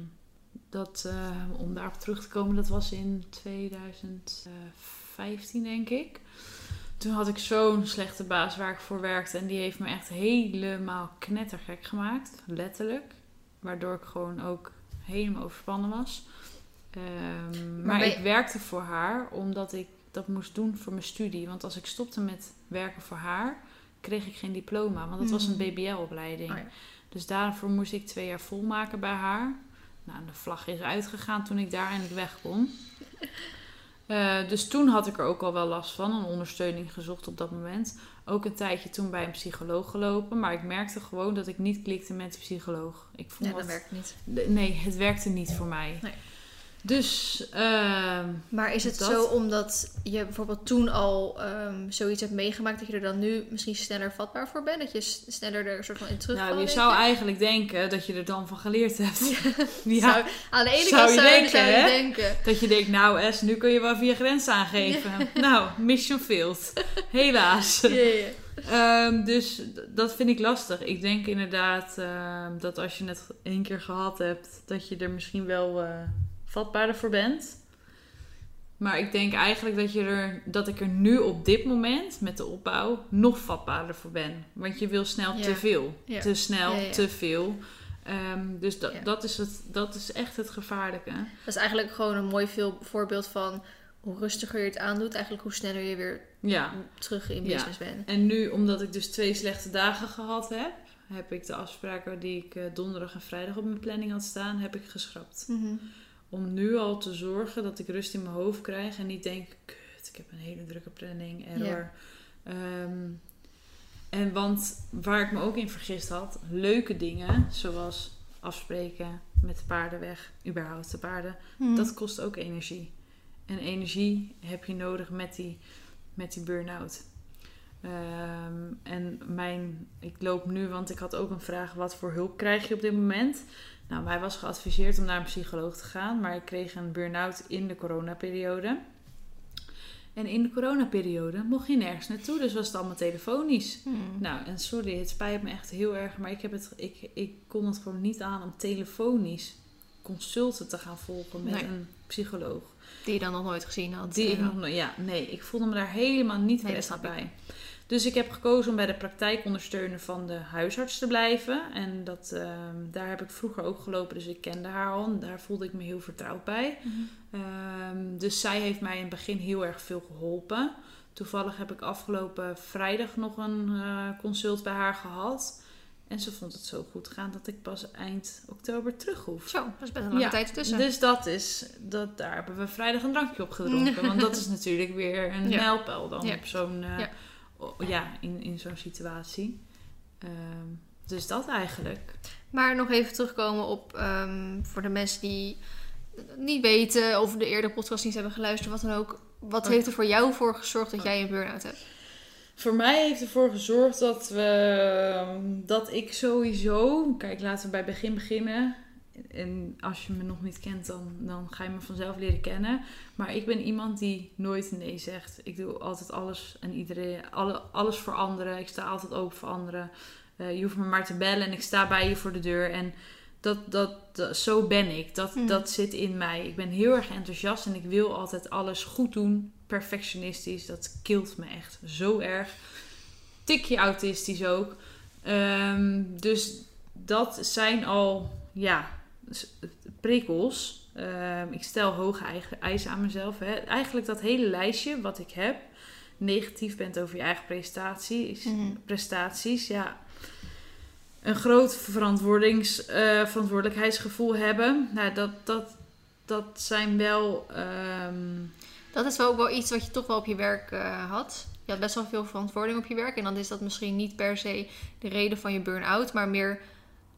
dat, eh, om daarop terug te komen, dat was in 2015 denk ik. Toen had ik zo'n slechte baas waar ik voor werkte. En die heeft me echt helemaal knettergek gemaakt. Letterlijk. Waardoor ik gewoon ook helemaal overspannen was. Ehm, maar je- ik werkte voor haar omdat ik dat moest doen voor mijn studie. Want als ik stopte met werken voor haar, kreeg ik geen diploma. Want dat was een Mhm. BBL-opleiding. Oh ja. Dus daarvoor moest ik twee jaar volmaken bij haar. Nou, de vlag is uitgegaan toen ik daar eindelijk weg kon. Eh, dus toen had ik er ook al wel last van. Een ondersteuning gezocht op dat moment. Ook een tijdje toen bij een psycholoog gelopen. Maar ik merkte gewoon dat ik niet klikte met de psycholoog. Ik vond dat dat- werkt niet. Nee, het werkte niet voor mij. Nee. Dus ehm, Maar is het Dat? zo omdat je bijvoorbeeld toen al ehm, zoiets hebt meegemaakt... dat je er dan nu misschien sneller vatbaar voor bent? Dat je s- sneller er een soort van in terugvalt? nou, je zou eigenlijk denken dat je er dan van geleerd hebt. Ja. Zou- aan de ene Zou kant je zou denken, zou je hè? denken. Dat je denkt, nou Es, nu kun je wel via grens aangeven. Nou, mission failed. Helaas. Ehm, dus dat vind ik lastig. Ik denk inderdaad dat als je het één keer gehad hebt, dat je er misschien wel eh, vatbaarder voor bent. Maar ik denk eigenlijk dat, je er, dat ik er nu op dit moment met de opbouw nog vatbaarder voor ben. Want je wil snel Ja. te veel. Ja. Te snel, Ja, te veel. Ehm, dus dat, dat, is het, dat is echt het gevaarlijke. Dat is eigenlijk gewoon een mooi veel voorbeeld van hoe rustiger je het aandoet, eigenlijk hoe sneller je weer terug in business bent. En nu, omdat ik dus twee slechte dagen gehad heb, heb ik de afspraken die ik eh, donderdag en vrijdag op mijn planning had staan, heb ik geschrapt. Mhm. Om nu al te zorgen dat ik rust in mijn hoofd krijg en niet denk, kut, ik heb een hele drukke planning, error. Ehm, en want waar ik me ook in vergist had, leuke dingen, zoals afspreken met de paarden weg, überhaupt de paarden, Mhm. dat kost ook energie. En energie heb je nodig met die, met die burn-out. Ehm, en mijn, ik loop nu, want ik had ook een vraag: wat voor hulp krijg je op dit moment? Nou, mij was geadviseerd om naar een psycholoog te gaan, maar ik kreeg een burn-out in de coronaperiode. En in de coronaperiode mocht je nergens naartoe, dus was het allemaal telefonisch. Mhm. Nou, en sorry, het spijt me echt heel erg, maar ik, heb het, ik, ik kon het gewoon niet aan om telefonisch consulten te gaan volgen met Nee. een psycholoog. Die je dan nog nooit gezien had. Die ik nog nooit- ja, nee, ik voelde me daar helemaal niet Nee, ik. bij. Dus ik heb gekozen om bij de praktijkondersteuner van de huisarts te blijven. En dat, ehm, daar heb ik vroeger ook gelopen, dus ik kende haar al. En daar voelde ik me heel vertrouwd bij. Ehm, dus zij heeft mij in het begin heel erg veel geholpen. Toevallig heb ik afgelopen vrijdag nog een eh, consult bij haar gehad. En ze vond het zo goed gaan dat ik pas eind oktober terug hoef. Zo, dat is best een lange Ja, tijd tussen. Dus dat is, dat, daar hebben we vrijdag een drankje op gedronken. want dat is natuurlijk weer een Ja. mijlpaal dan Ja. op zo'n, eh, Ja. in, in zo'n situatie. Ehm, dus dat eigenlijk. Maar nog even terugkomen op ehm, voor de mensen die niet weten of de eerdere podcast niet hebben geluisterd, wat dan ook. Wat Oh. heeft er voor jou voor gezorgd dat jij een burn-out hebt? Voor mij heeft ervoor gezorgd dat we dat ik sowieso. Kijk, laten we bij het begin beginnen. En als je me nog niet kent, dan, dan ga je me vanzelf leren kennen. Maar ik ben iemand die nooit nee zegt. Ik doe altijd alles en iedereen, alle, alles voor anderen. Ik sta altijd open voor anderen. Eh, je hoeft me maar te bellen en ik sta bij je voor de deur. En dat, dat, dat- zo ben ik. Dat, Hmm. dat zit in mij. Ik ben heel erg enthousiast en ik wil altijd alles goed doen. Perfectionistisch. Dat kilt me echt zo erg. Tikje autistisch ook. Ehm, dus dat zijn al, ja, prikkels. Ehm, ik stel hoge eisen aan mezelf. Hè. Eigenlijk dat hele lijstje wat ik heb. Negatief bent over je eigen prestaties. Mhm. prestaties ja. Een groot verantwoordings, eh, verantwoordelijkheidsgevoel hebben. Nou, dat, dat, dat zijn wel... ehm, Dat is wel ook wel iets wat je toch wel op je werk eh, had. Je had best wel veel verantwoording op je werk. En dan is dat misschien niet per se de reden van je burn-out, maar meer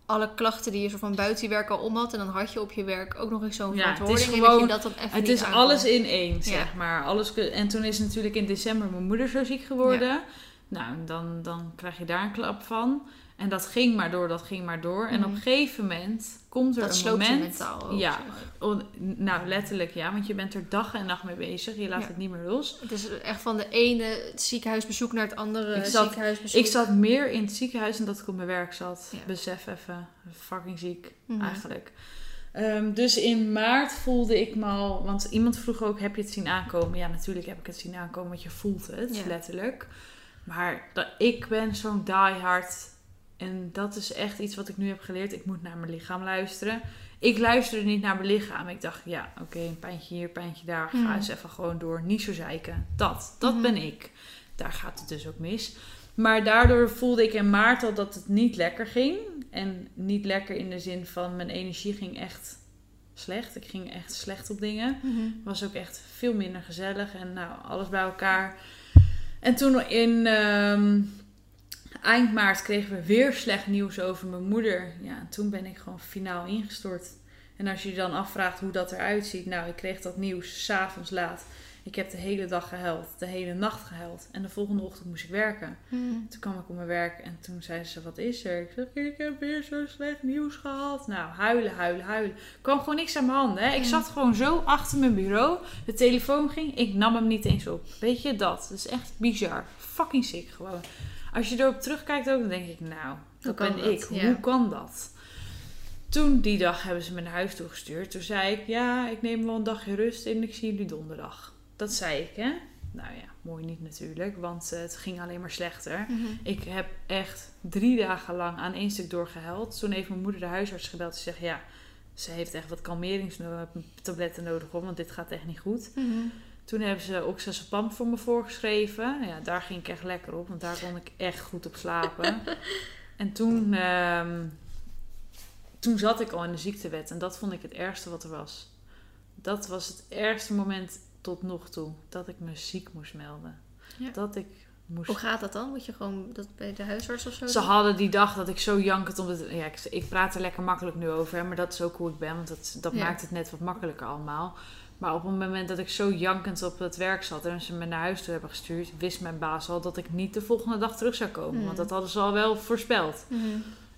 alle klachten die je zo van buiten je werk al om had. En dan had je op je werk ook nog eens zo'n Ja, het is verantwoording. en dat gewoon- je dat dan even Het is alles in één, Ja. zeg maar. Alles, en toen is natuurlijk in december mijn moeder zo ziek geworden. Nou, dan, dan krijg je daar een klap van. En dat ging maar door, dat ging maar door. En Mhm. op een gegeven moment komt er Dat een moment... ook. Ja, zeg. nou letterlijk ja, want je bent er dag en nacht mee bezig. Je laat Ja. het niet meer los. Het is echt van de ene ziekenhuisbezoek naar het andere Ik zat- ziekenhuisbezoek. Ik zat meer in het ziekenhuis dan dat ik op mijn werk zat. Ja. Besef even, fucking ziek Mhm. eigenlijk. Ehm, dus in maart voelde ik me al, want iemand vroeg ook, heb je het zien aankomen? Ja, natuurlijk heb ik het zien aankomen, want je voelt het, Ja. letterlijk. Maar dat, ik ben zo'n diehard en dat is echt iets wat ik nu heb geleerd. Ik moet naar mijn lichaam luisteren. Ik luisterde niet naar mijn lichaam. Ik dacht, ja, oké, een pijntje hier, pijntje daar. Ga Mhm. eens even gewoon door. Niet zo zeiken. Dat, dat Mhm. ben ik. Daar gaat het dus ook mis. Maar daardoor voelde ik in maart al dat het niet lekker ging. En niet lekker in de zin van mijn energie ging echt slecht. Ik ging echt slecht op dingen. Mhm. Was ook echt veel minder gezellig en nou, alles bij elkaar. En toen in ehm, eind maart kregen we weer slecht nieuws over mijn moeder. Ja, en toen ben ik gewoon finaal ingestort. En als je je dan afvraagt hoe dat eruit ziet. Nou, ik kreeg dat nieuws s'avonds laat. Ik heb de hele dag gehuild, de hele nacht gehuild. En de volgende ochtend moest ik werken. Mhm. Toen kwam ik op mijn werk en toen zei ze, wat is er? Ik zeg, ik heb weer zo slecht nieuws gehad. Nou, huilen, huilen, huilen. Er kwam gewoon niks aan mijn handen. Hè? Ik Mm. zat gewoon zo achter mijn bureau. De telefoon ging, ik nam hem niet eens op. Weet je, dat. Dat is echt bizar. Fucking sick gewoon. Als je erop terugkijkt ook, dan denk ik, nou, dat ben dat? ik. Ja. Hoe kan dat? Toen, die dag, hebben ze me naar huis toegestuurd. Toen zei ik, ja, ik neem wel een dagje rust en ik zie jullie donderdag. Dat zei ik, hè. Nou ja, mooi niet natuurlijk, want eh, het ging alleen maar slechter. Mhm. Ik heb echt drie dagen lang aan één stuk doorgehuild. Toen heeft mijn moeder de huisarts gebeld en zegt: Ja, ze heeft echt wat kalmeringstabletten nodig hoor, want dit gaat echt niet goed. Mhm. Toen hebben ze oxazepam voor me voorgeschreven. Ja, daar ging ik echt lekker op, want daar kon ik echt goed op slapen. en toen, ehm, toen zat ik al in de ziektewet en dat vond ik het ergste wat er was. Dat was het ergste moment tot nog toe, dat ik me ziek moest melden. Ja. Dat ik moest Hoe gaat dat dan? Moet je gewoon dat bij de huisarts of zo? ze doen? hadden die dag dat ik zo jankend om het... Ja, ik, ik praat er lekker makkelijk nu over, hè, maar dat is ook hoe ik ben. Want dat, dat Ja. maakt het net wat makkelijker allemaal. Maar op het moment dat ik zo jankend op het werk zat en ze me naar huis toe hebben gestuurd... wist mijn baas al dat ik niet de volgende dag terug zou komen. Want dat hadden ze al wel voorspeld. Mhm.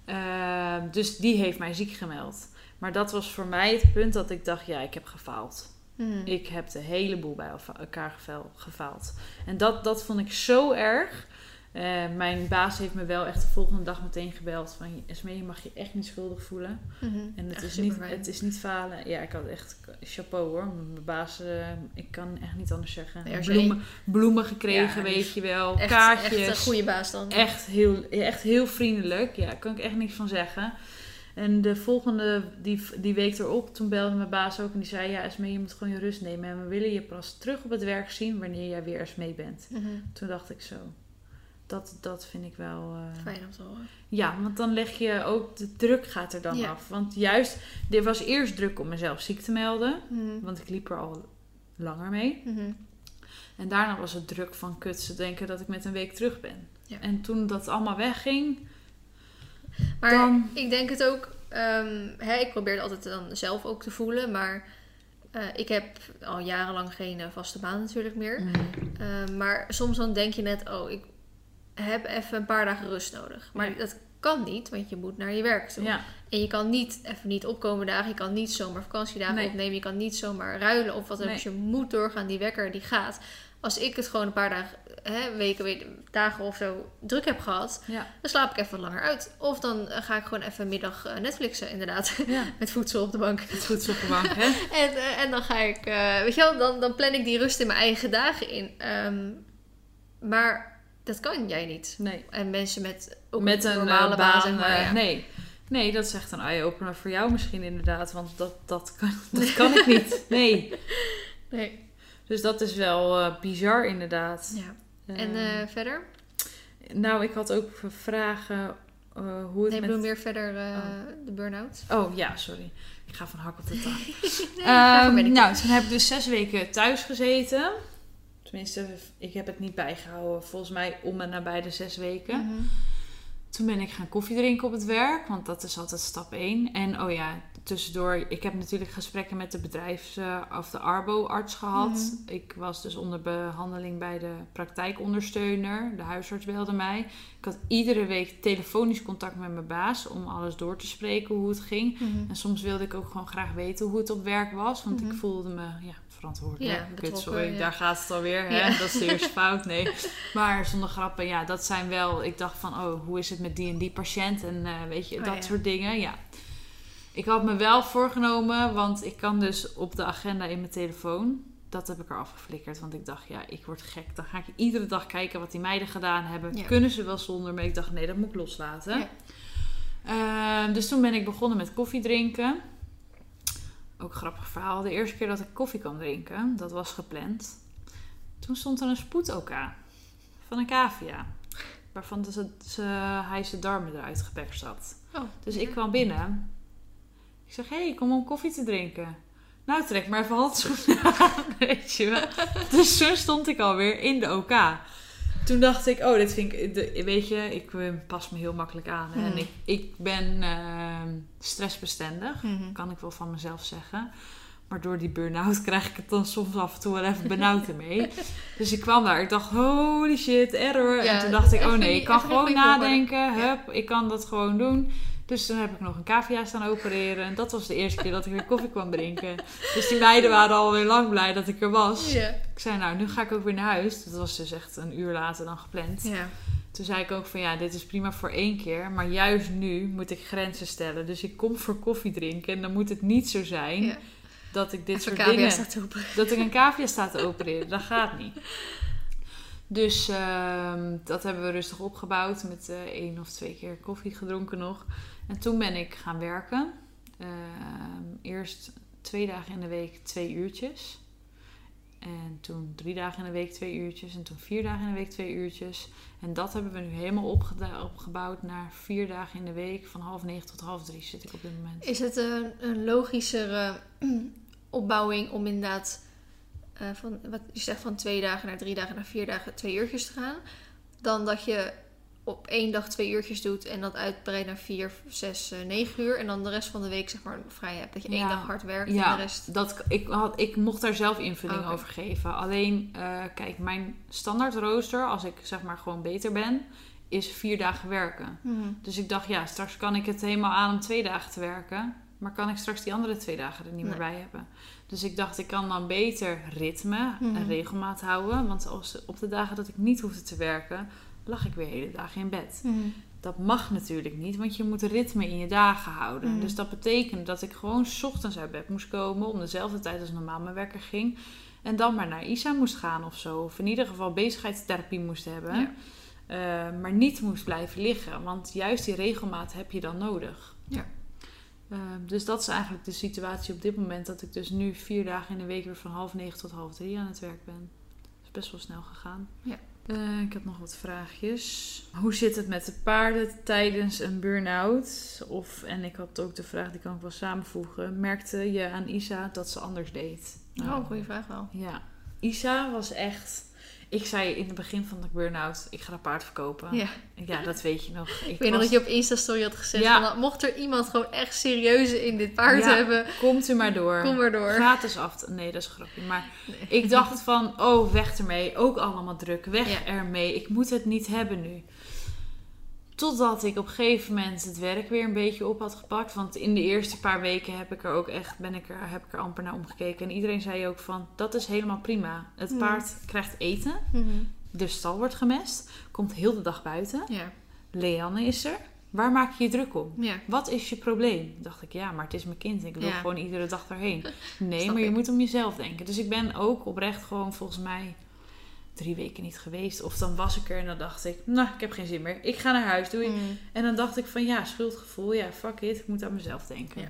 Ehm, dus die heeft mij ziek gemeld. Maar dat was voor mij het punt dat ik dacht, ja, ik heb gefaald. Mhm. Ik heb de hele boel bij elkaar gefaald. En dat, dat vond ik zo erg. Eh, mijn baas heeft me wel echt de volgende dag meteen gebeld van... Esmee, je mag je echt niet schuldig voelen. Mhm. En het Echt is, niet, het is niet falen. Ja, ik had echt chapeau hoor. Mijn baas, eh, ik kan echt niet anders zeggen. Nee, je bloemen, bloemen gekregen, Ja, weet je wel. Echt, kaartjes. echt een goede baas dan. Echt heel, echt heel vriendelijk. Ja, daar kan ik echt niks van zeggen. En de volgende, die, die week erop, toen belde mijn baas ook en die zei... Ja, Esmee, je moet gewoon je rust nemen. En we willen je pas terug op het werk zien wanneer jij weer Esmee bent. Mhm. Toen dacht ik zo, dat, dat vind ik wel... eh, Fijn om te horen. ja, want dan leg je ook, de druk gaat er dan Ja. af. Want juist, er was eerst druk om mezelf ziek te melden. Mhm. Want ik liep er al langer mee. Mhm. En daarna was het druk van kut, ze denken dat ik met een week terug ben. Ja. En toen dat allemaal wegging, Maar Dan- ik denk het ook, ehm, hè, ik probeer het altijd dan zelf ook te voelen, maar eh, ik heb al jarenlang geen eh, vaste baan natuurlijk meer. Eh, maar soms dan denk je net, oh, ik heb even een paar dagen rust nodig. Maar dat kan niet, want je moet naar je werk toe. ja, En je kan niet even niet opkomen dagen, je kan niet zomaar vakantiedagen Nee. opnemen, je kan niet zomaar ruilen of wat dan ook. Nee. Dus je moet doorgaan, die wekker die gaat. Als ik het gewoon een paar dagen, hè, weken, weet- dagen of zo druk heb gehad, ja, dan slaap ik even wat langer uit. Of dan ga ik gewoon even middag eh, Netflixen, inderdaad. ja. Met voedsel op de bank. Het goed op de bank, hè? En, eh, en dan ga ik, eh, weet je wel, dan, dan plan ik die rust in mijn eigen dagen in. Ehm, maar dat kan jij niet. Nee. En mensen met ook Met een normale eh, baan, baan, zeg maar. eh, ja. nee. Nee, dat is echt een eye-opener voor jou misschien inderdaad. Want dat, dat, kan, dat kan ik niet. Nee. Nee. Dus dat is wel eh, bizar inderdaad. Ja. En verder? nou, ik had ook vragen eh, hoe het Nee, met... meer verder Oh. de burn-out. Oh ja, sorry. Ik ga van hak op de tak. Nee, Ehm, nou, toen heb ik dus zes weken thuis gezeten. Tenminste, ik heb het niet bijgehouden. Volgens mij om en nabij de zes weken. Mhm. Toen ben ik gaan koffie drinken op het werk. Want dat is altijd stap 1. En oh ja, tussendoor. Ik heb natuurlijk gesprekken met de bedrijfs- of de arbo-arts gehad. Mhm. Ik was dus onder behandeling bij de praktijkondersteuner. De huisarts belde mij. Ik had iedere week telefonisch contact met mijn baas. Om alles door te spreken hoe het ging. Mhm. En soms wilde ik ook gewoon graag weten hoe het op werk was. Want ik voelde me ja, verantwoordelijk. Ja, betrokken, sorry, ja. daar gaat het alweer. Hè? Ja. Dat is de eerste fout. Nee. Maar zonder grappen, ja, dat zijn wel... Ik dacht van, oh, hoe is het met die en die patiënt? En eh, weet je, Oh, dat ja. soort dingen. Ja. Ik had me wel voorgenomen, want ik kan dus op de agenda in mijn telefoon... Dat heb ik er afgeflikkerd, want ik dacht, ja, ik word gek. Dan ga ik iedere dag kijken wat die meiden gedaan hebben. Ja. Kunnen ze wel zonder? Maar ik dacht, nee, dat moet ik loslaten. Ja. Ehm, dus toen ben ik begonnen met koffie drinken. Ook een grappig verhaal. De eerste keer dat ik koffie kwam drinken, dat was gepland. Toen stond er een spoed-OK van een cavia. Waarvan ze, ze, hij zijn darmen eruit geperst had. Oh, Dus ik kwam binnen. Ik zeg, hé, hey, ik kom om koffie te drinken. Nou, trek maar even handschoenen aan, weet je wel. Dus zo stond ik alweer in de OK. Toen dacht ik, oh, dit vind ik... de- weet je, ik eh, pas me heel makkelijk aan. En Hmm. ik, ik ben eh, stressbestendig. Mhm. Kan ik wel van mezelf zeggen. Maar door die burn-out krijg ik het dan soms af en toe wel even benauwd ermee. Dus ik kwam daar. Ik dacht, holy shit, error. Ja, en toen dacht ik, oh nee, ik kan gewoon nadenken. Ja. Hup, ik kan dat gewoon doen. Dus toen heb ik nog een cavia staan opereren. En dat was de eerste keer dat ik weer koffie kwam drinken. Dus die meiden waren alweer lang blij dat ik er was. Ik zei, nou, nu ga ik ook weer naar huis. Dat was dus echt een uur later dan gepland. Toen zei ik ook van ja, dit is prima voor één keer. Maar juist nu moet ik grenzen stellen. Dus ik kom voor koffie drinken. En dan moet het niet zo zijn dat ik dit Even soort dingen... Dat ik een cavia sta te opereren. Dat gaat niet. Dus ehm, dat hebben we rustig opgebouwd. Met eh, één of twee keer koffie gedronken nog. En toen ben ik gaan werken. Ehm, eerst twee dagen in de week twee uurtjes. En toen drie dagen in de week twee uurtjes. En toen vier dagen in de week twee uurtjes. En dat hebben we nu helemaal opgebouwd naar vier dagen in de week. Van half negen tot half drie zit ik op dit moment. Is het een, een logischere opbouwing om inderdaad eh, van wat je zegt van twee dagen naar drie dagen naar vier dagen twee uurtjes te gaan, dan dat je op één dag twee uurtjes doet en dat uitbreidt naar vier, zes, eh, negen uur en dan de rest van de week zeg maar vrij hebt. Dat je één Ja. dag hard werkt en de rest. dat, ik, had, ik mocht daar zelf invulling Oké. over geven. Alleen, eh, kijk, mijn standaard rooster, als ik zeg maar gewoon beter ben, is vier dagen werken. Mhm. Dus ik dacht, ja, straks kan ik het helemaal aan om twee dagen te werken. Maar kan ik straks die andere twee dagen er niet meer bij hebben. Dus ik dacht, ik kan dan beter ritme Mhm. en regelmaat houden. Want als, op de dagen dat ik niet hoefde te werken, lag ik weer hele dagen in bed. Mhm. Dat mag natuurlijk niet, want je moet ritme in je dagen houden. Mm. Dus dat betekende dat ik gewoon 's ochtends uit bed moest komen om dezelfde tijd als normaal mijn werker ging. En dan maar naar Isa moest gaan of zo. Of in ieder geval bezigheidstherapie moest hebben. Ja. Eh, maar niet moest blijven liggen. Want juist die regelmaat heb je dan nodig. Ja. Eh, dus dat is eigenlijk de situatie op dit moment. Dat ik dus nu vier dagen in de week weer van half negen tot half drie aan het werk ben. Dat is best wel snel gegaan. Ja. Eh, ik heb nog wat vraagjes. Hoe zit het met de paarden tijdens een burn-out? Of, en ik had ook de vraag, die kan ik wel samenvoegen. Merkte je aan Isa dat ze anders deed? Nou, Oh, goede vraag wel. ja, Isa was echt. Ik zei in het begin van de burn-out: ik ga een paard verkopen. Ja. Ja, dat weet je nog. Ik weet nog dat je op Insta-story had gezegd: Ja. van, mocht er iemand gewoon echt serieus in dit paard Ja. hebben, Komt u maar door. kom maar door. Gratis af. Nee, dat is een grapje. Maar Nee. ik dacht van: oh, weg ermee. Ook allemaal druk. Weg ermee. Ik moet het niet hebben nu. Totdat ik op een gegeven moment het werk weer een beetje op had gepakt. Want in de eerste paar weken heb ik er ook echt, ben ik er, heb ik er amper naar omgekeken. En iedereen zei ook van, dat is helemaal prima. Het Mm. paard krijgt eten. Mhm. De stal wordt gemest. Komt heel de dag buiten. Ja. Leanne is er. Waar maak je je druk om? Ja. Wat is je probleem? Dacht ik, ja, maar het is mijn kind. Ik wil Ja. gewoon iedere dag daarheen. Nee, maar je ik. moet om jezelf denken. Dus ik ben ook oprecht gewoon volgens mij drie weken niet geweest. Of dan was ik er en dan dacht ik, nou, ik heb geen zin meer. Ik ga naar huis, doei. Mhm. En dan dacht ik van, ja, schuldgevoel. Ja, fuck it. Ik moet aan mezelf denken. Ja.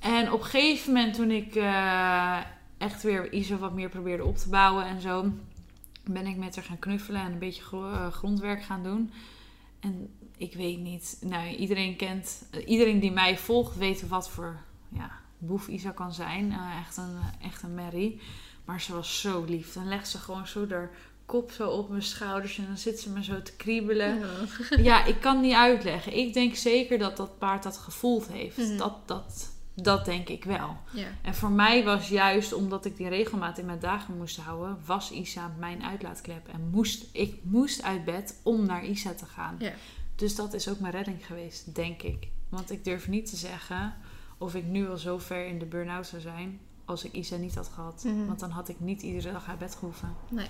En op een gegeven moment toen ik eh, echt weer Isa wat meer probeerde op te bouwen en zo... ben ik met haar gaan knuffelen en een beetje eh, grondwerk gaan doen. En ik weet niet... Nou, iedereen kent... eh, iedereen die mij volgt weet wat voor ja, boef Isa kan zijn. Echt, een, echt een merrie. Maar ze was zo lief. Dan legt ze gewoon zo haar kop zo op mijn schouders... en dan zit ze me zo te kriebelen. Ja. Ja, ik kan niet uitleggen. Ik denk zeker dat dat paard dat gevoeld heeft. Mhm. Dat, dat, dat denk ik wel. Ja. En voor mij was juist omdat ik die regelmaat in mijn dagen moest houden, was Isa mijn uitlaatklep. En moest, ik moest uit bed om naar Isa te gaan. Ja. Dus dat is ook mijn redding geweest, denk ik. Want ik durf niet te zeggen of ik nu al zo ver in de burn-out zou zijn als ik Isa niet had gehad. Mhm. Want dan had ik niet iedere dag uit bed gehoeven. Nee.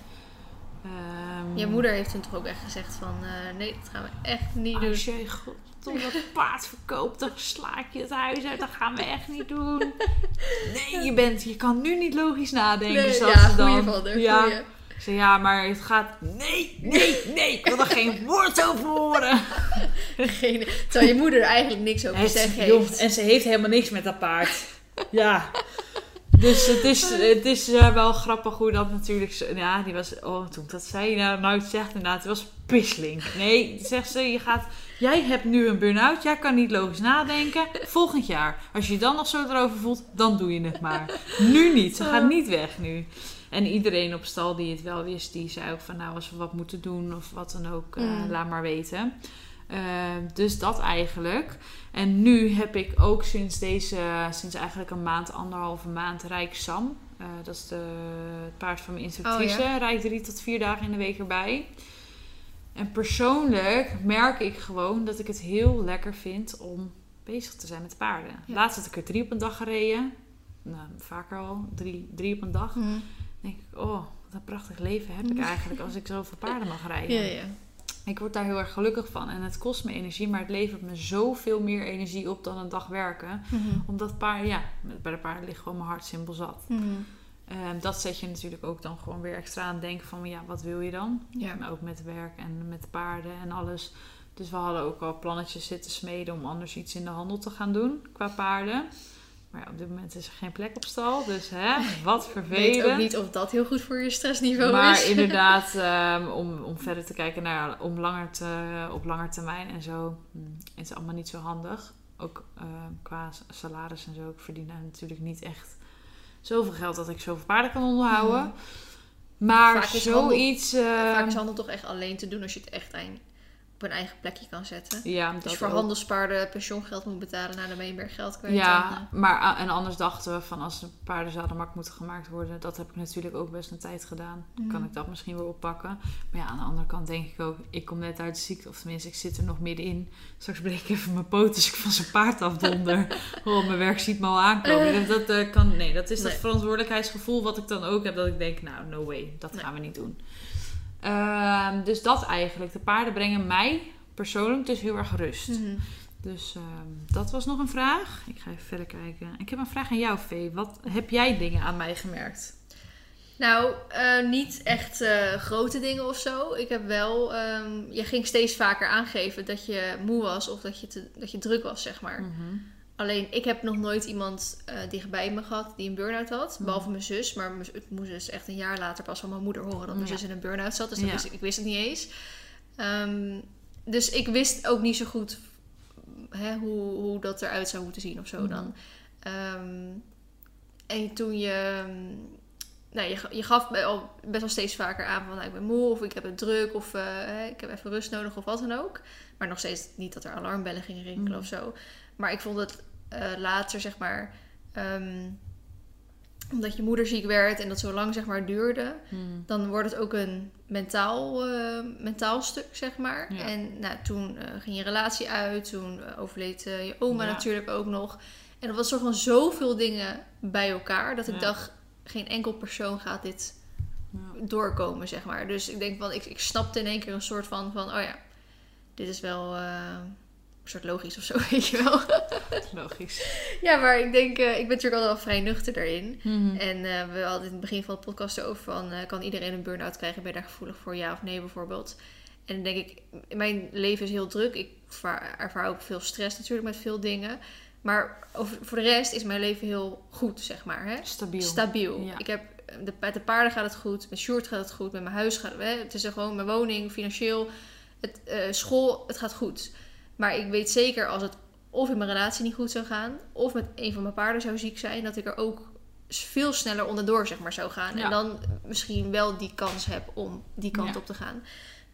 Ehm, Je moeder heeft toen toch ook echt gezegd van... eh, nee, dat gaan we echt niet doen. Als jij god om dat paard verkoopt, dan sla ik je het huis uit. Dat gaan we echt niet doen. Nee, je, bent, je kan nu niet logisch nadenken. Nee, ja, ze dan. vader. Ja. goeie. Ik zei, ja, maar het gaat... Nee, nee, nee. Ik wil er geen woord over horen. Geen, terwijl je moeder er eigenlijk niks over te zeggen ze, joh, heeft. en ze heeft helemaal niks met dat paard. Ja. Dus het is, het is eh, wel grappig hoe dat natuurlijk... Ja, die was... Oh, toen dat zei, nou, nou het zegt inderdaad, het was pisling. Nee, zegt ze, je gaat... Jij hebt nu een burn-out, jij kan niet logisch nadenken. Volgend jaar, als je je dan nog zo erover voelt, dan doe je het maar. Nu niet, ze gaat niet weg nu. En iedereen op stal die het wel wist, die zei ook van... Nou, als we wat moeten doen of wat dan ook, eh, Mm. laat maar weten. Eh, dus dat eigenlijk. En nu heb ik ook sinds deze, sinds eigenlijk een maand, anderhalve maand, Rijk Sam. Eh, dat is de, het paard van mijn instructrice. Oh, Rijk drie tot vier dagen in de week erbij. En persoonlijk merk ik gewoon dat ik het heel lekker vind om bezig te zijn met paarden. Ja. Laatst had ik er drie op een dag gereden. Nou, vaker al. Drie, drie op een dag. Mhm. Dan denk ik, oh, wat een prachtig leven heb ik eigenlijk als ik zoveel paarden mag rijden. Ja, ja. Ik word daar heel erg gelukkig van. En het kost me energie, maar het levert me zoveel meer energie op dan een dag werken. Mhm. Omdat paarden, ja, bij de paarden ligt gewoon mijn hart simpel zat. Mhm. Ehm, dat zet je natuurlijk ook dan gewoon weer extra aan het denken van, ja, wat wil je dan? Ja. Maar ook met werk en met de paarden en alles. Dus we hadden ook al plannetjes zitten smeden om anders iets in de handel te gaan doen qua paarden. Maar ja, op dit moment is er geen plek op stal. Dus hè, wat Ik vervelend. weet ook niet of dat heel goed voor je stressniveau Maar is. inderdaad, ehm, om, om verder te kijken naar om langer te, op langer termijn en zo, mm, is het allemaal niet zo handig. Ook ehm, qua salaris en zo. Ik verdien daar natuurlijk niet echt zoveel geld dat ik zoveel paarden kan onderhouden. Mhm. Maar Vaak is handel- zoiets. Vaak ehm, is handel toch echt alleen te doen als je het echt op een eigen plekje kan zetten. ja, dat je voor ook. handelspaarden pensioengeld moet betalen, nou, dan ben je meer geld kwijt. Ja, eh, maar en anders dachten we van als de paarden zouden mak moeten gemaakt worden, dat heb ik natuurlijk ook best een tijd gedaan. Dan kan Mhm. ik dat misschien weer oppakken. Maar ja, aan de andere kant denk ik ook, ik kom net uit de ziekte, of tenminste, ik zit er nog middenin. Straks breek ik even mijn poot als ik van zijn paard afdonder. oh, mijn werk ziet me al aankomen. Dat, dat, eh, kan, nee, dat is dat verantwoordelijkheidsgevoel wat ik dan ook heb, dat ik denk, nou, no way, dat Nee. gaan we niet doen. Ehm, dus dat eigenlijk. De paarden brengen mij persoonlijk dus heel erg rust. Mhm. Dus ehm, dat was nog een vraag. Ik ga even verder kijken. Ik heb een vraag aan jou, Vee. Wat heb jij dingen aan mij gemerkt? Nou, eh, niet echt eh, grote dingen of zo. Ik heb wel... ehm, je ging steeds vaker aangeven dat je moe was of dat je, te, dat je druk was, zeg maar. Mhm. Alleen, ik heb nog nooit iemand eh, dichtbij me gehad die een burn-out had. Mhm. Behalve mijn zus. Maar het moest dus echt een jaar later pas van mijn moeder horen dat mijn Ja. zus in een burn-out zat. Dus dat Ja. wist, ik- ik wist het niet eens. Ehm, dus ik wist ook niet zo goed hè, hoe, hoe dat eruit zou moeten zien of zo dan. Ehm, en toen je... Nou, je, je gaf al best wel steeds vaker aan van nou, ik ben moe of ik heb het druk of eh, ik heb even rust nodig of wat dan ook. Maar nog steeds niet dat er alarmbellen gingen rinkelen Mhm. of zo. Maar ik vond het eh, later, zeg maar, ehm, omdat je moeder ziek werd en dat zo lang zeg maar duurde, Mhm. dan wordt het ook een mentaal, eh, mentaal stuk, zeg maar. Ja. En nou, toen eh, ging je relatie uit, toen overleed je oma Ja. natuurlijk ook nog. En dat was soort van zoveel dingen bij elkaar, dat ik Ja. dacht, geen enkel persoon gaat dit Ja. doorkomen, zeg maar. Dus ik denk van, ik, ik snapte in één keer een soort van, van oh ja, dit is wel soort logisch of zo, weet je wel. Logisch. ja, maar ik denk, eh, ik ben natuurlijk altijd wel vrij nuchter daarin. Mhm. En eh, we hadden in het begin van de podcast erover van... eh, kan iedereen een burn-out krijgen? Ben je daar gevoelig voor? Ja of nee bijvoorbeeld? En dan denk ik... Mijn leven is heel druk. Ik ervaar, ervaar ook veel stress natuurlijk met veel dingen. Maar over, voor de rest is mijn leven heel goed, zeg maar. Hè? Stabiel. Stabiel. Ja. Ik heb, de, met de paarden gaat het goed. Met Sjoerd gaat het goed. Met mijn huis gaat het... Hè? Het is gewoon mijn woning, financieel. Het, school, het gaat goed. Maar ik weet zeker als het of in mijn relatie niet goed zou gaan... of met een van mijn paarden zou ziek zijn... dat ik er ook veel sneller onderdoor zeg maar, zou gaan. Ja. En dan misschien wel die kans heb om die kant Ja. op te gaan.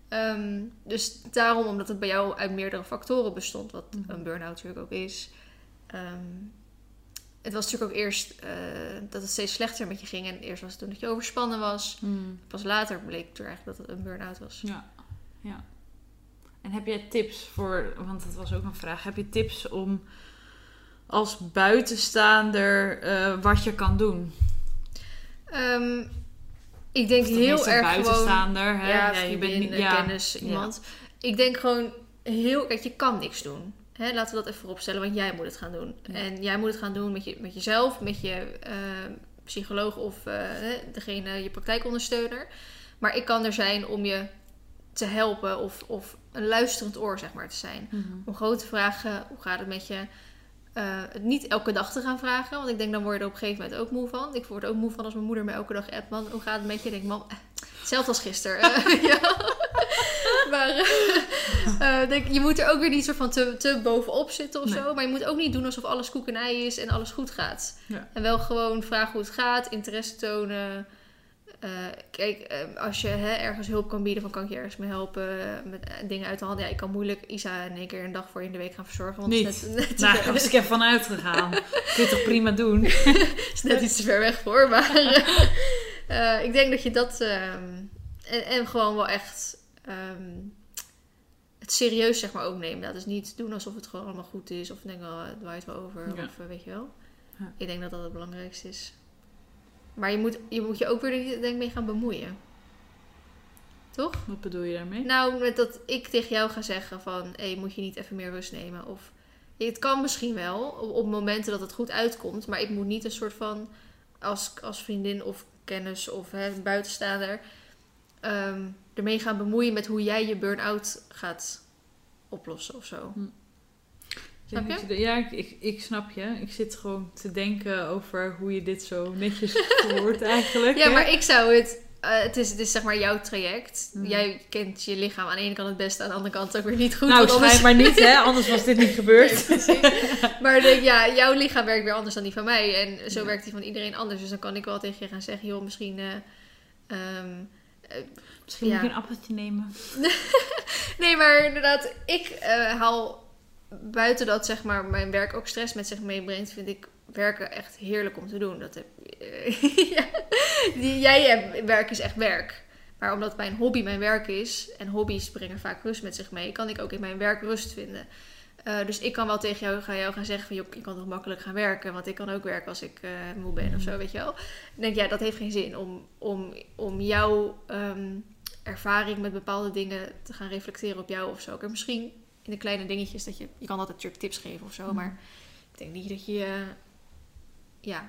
Ehm, dus daarom, omdat het bij jou uit meerdere factoren bestond... wat Mhm. een burn-out natuurlijk ook is... ehm, het was natuurlijk ook eerst eh, dat het steeds slechter met je ging. En eerst was het toen dat je overspannen was. Mhm. Pas later bleek toen eigenlijk dat het een burn-out was. Ja, ja. En heb jij tips voor, want dat was ook een vraag, heb je tips om als buitenstaander eh, wat je kan doen? Ehm, ik denk heel erg gewoon... buitenstaander, hè? Ja, je vriendin, bent niet, eh, ja, kennis, ja. iemand. Ik denk gewoon heel... Kijk, je kan niks doen. Hè, laten we dat even vooropstellen, want jij moet het gaan doen. Ja. En jij moet het gaan doen met, je, met jezelf, met je eh, psycholoog of eh, degene, je praktijkondersteuner. Maar ik kan er zijn om je te helpen of, of een luisterend oor, zeg maar, te zijn. Mhm. Om gewoon te vragen, hoe gaat het met je? Eh, het niet elke dag te gaan vragen, want ik denk dan word je er op een gegeven moment ook moe van. Ik word er ook moe van als mijn moeder me elke dag appt, man, hoe gaat het met je? Ik denk, man, eh, hetzelfde als gisteren. Ja. maar eh, denk, je moet er ook weer niet soort van te, te bovenop zitten of Nee. zo. Maar je moet ook niet doen alsof alles koek en ei is en alles goed gaat. Ja. En wel gewoon vragen hoe het gaat, interesse tonen. Eh, kijk, eh, als je hè, ergens hulp kan bieden, van kan ik je ergens mee helpen eh, met eh, dingen uit de hand. Ja, ik kan moeilijk Isa in één keer een dag voor je in de week gaan verzorgen. Want het is Niet. net, Nou, ver- daar was ik even van uitgegaan. Kun je toch prima doen? is net iets te ver weg voor. Maar ik denk dat je dat. ehm, en, en gewoon wel echt. ehm, het serieus zeg maar ook nemen. Dat is niet doen alsof het gewoon allemaal goed is. Of denken, oh, het waait wel over. Ja. Of weet je wel. Ja. Ik denk dat dat het belangrijkste is. Maar je moet je, moet je ook weer denk ik, mee gaan bemoeien. Toch? Wat bedoel je daarmee? Nou, met dat ik tegen jou ga zeggen van... Hé, moet je niet even meer rust nemen? Of het kan misschien wel op, momenten dat het goed uitkomt. Maar ik moet niet een soort van... Als, als vriendin of kennis of hè, buitenstaander... ehm, ermee gaan bemoeien met hoe jij je burn-out gaat oplossen of zo. Denk Snap dat je- Ja, ik, ik, ik snap je. Ik zit gewoon te denken over hoe je dit zo netjes verwoordt eigenlijk. Ja, hè? maar ik zou het... eh, het, is, het is zeg maar jouw traject. Mhm. Jij kent je lichaam aan de ene kant het beste, aan de andere kant ook weer niet goed. nou, anders- schijnbaar niet, hè? Anders was dit niet gebeurd. Nee, maar ik denk, ja, jouw lichaam werkt weer anders dan die van mij. En zo Ja. werkt die van iedereen anders. Dus dan kan ik wel tegen je gaan zeggen, joh, misschien... eh, ehm, eh, Misschien Ja. moet je een appeltje nemen. nee, maar inderdaad, ik haal buiten dat zeg maar mijn werk ook stress met zich meebrengt, vind ik werken echt heerlijk om te doen. Dat heb, eh, ja. Die, jij hebt, werk is echt werk. Maar omdat mijn hobby mijn werk is, en hobby's brengen vaak rust met zich mee, kan ik ook in mijn werk rust vinden. Eh, dus ik kan wel tegen jou, gaan jou gaan zeggen van, joh, je kan toch makkelijk gaan werken, want ik kan ook werken als ik eh, moe ben of zo, weet je wel. Dan denk ik, ja, dat heeft geen zin om, om, om jou ehm, ervaring met bepaalde dingen te gaan reflecteren op jou of zo. En misschien in de kleine dingetjes dat je, je kan altijd natuurlijk tips geven of zo, Mhm. maar ik denk niet dat je eh, ja,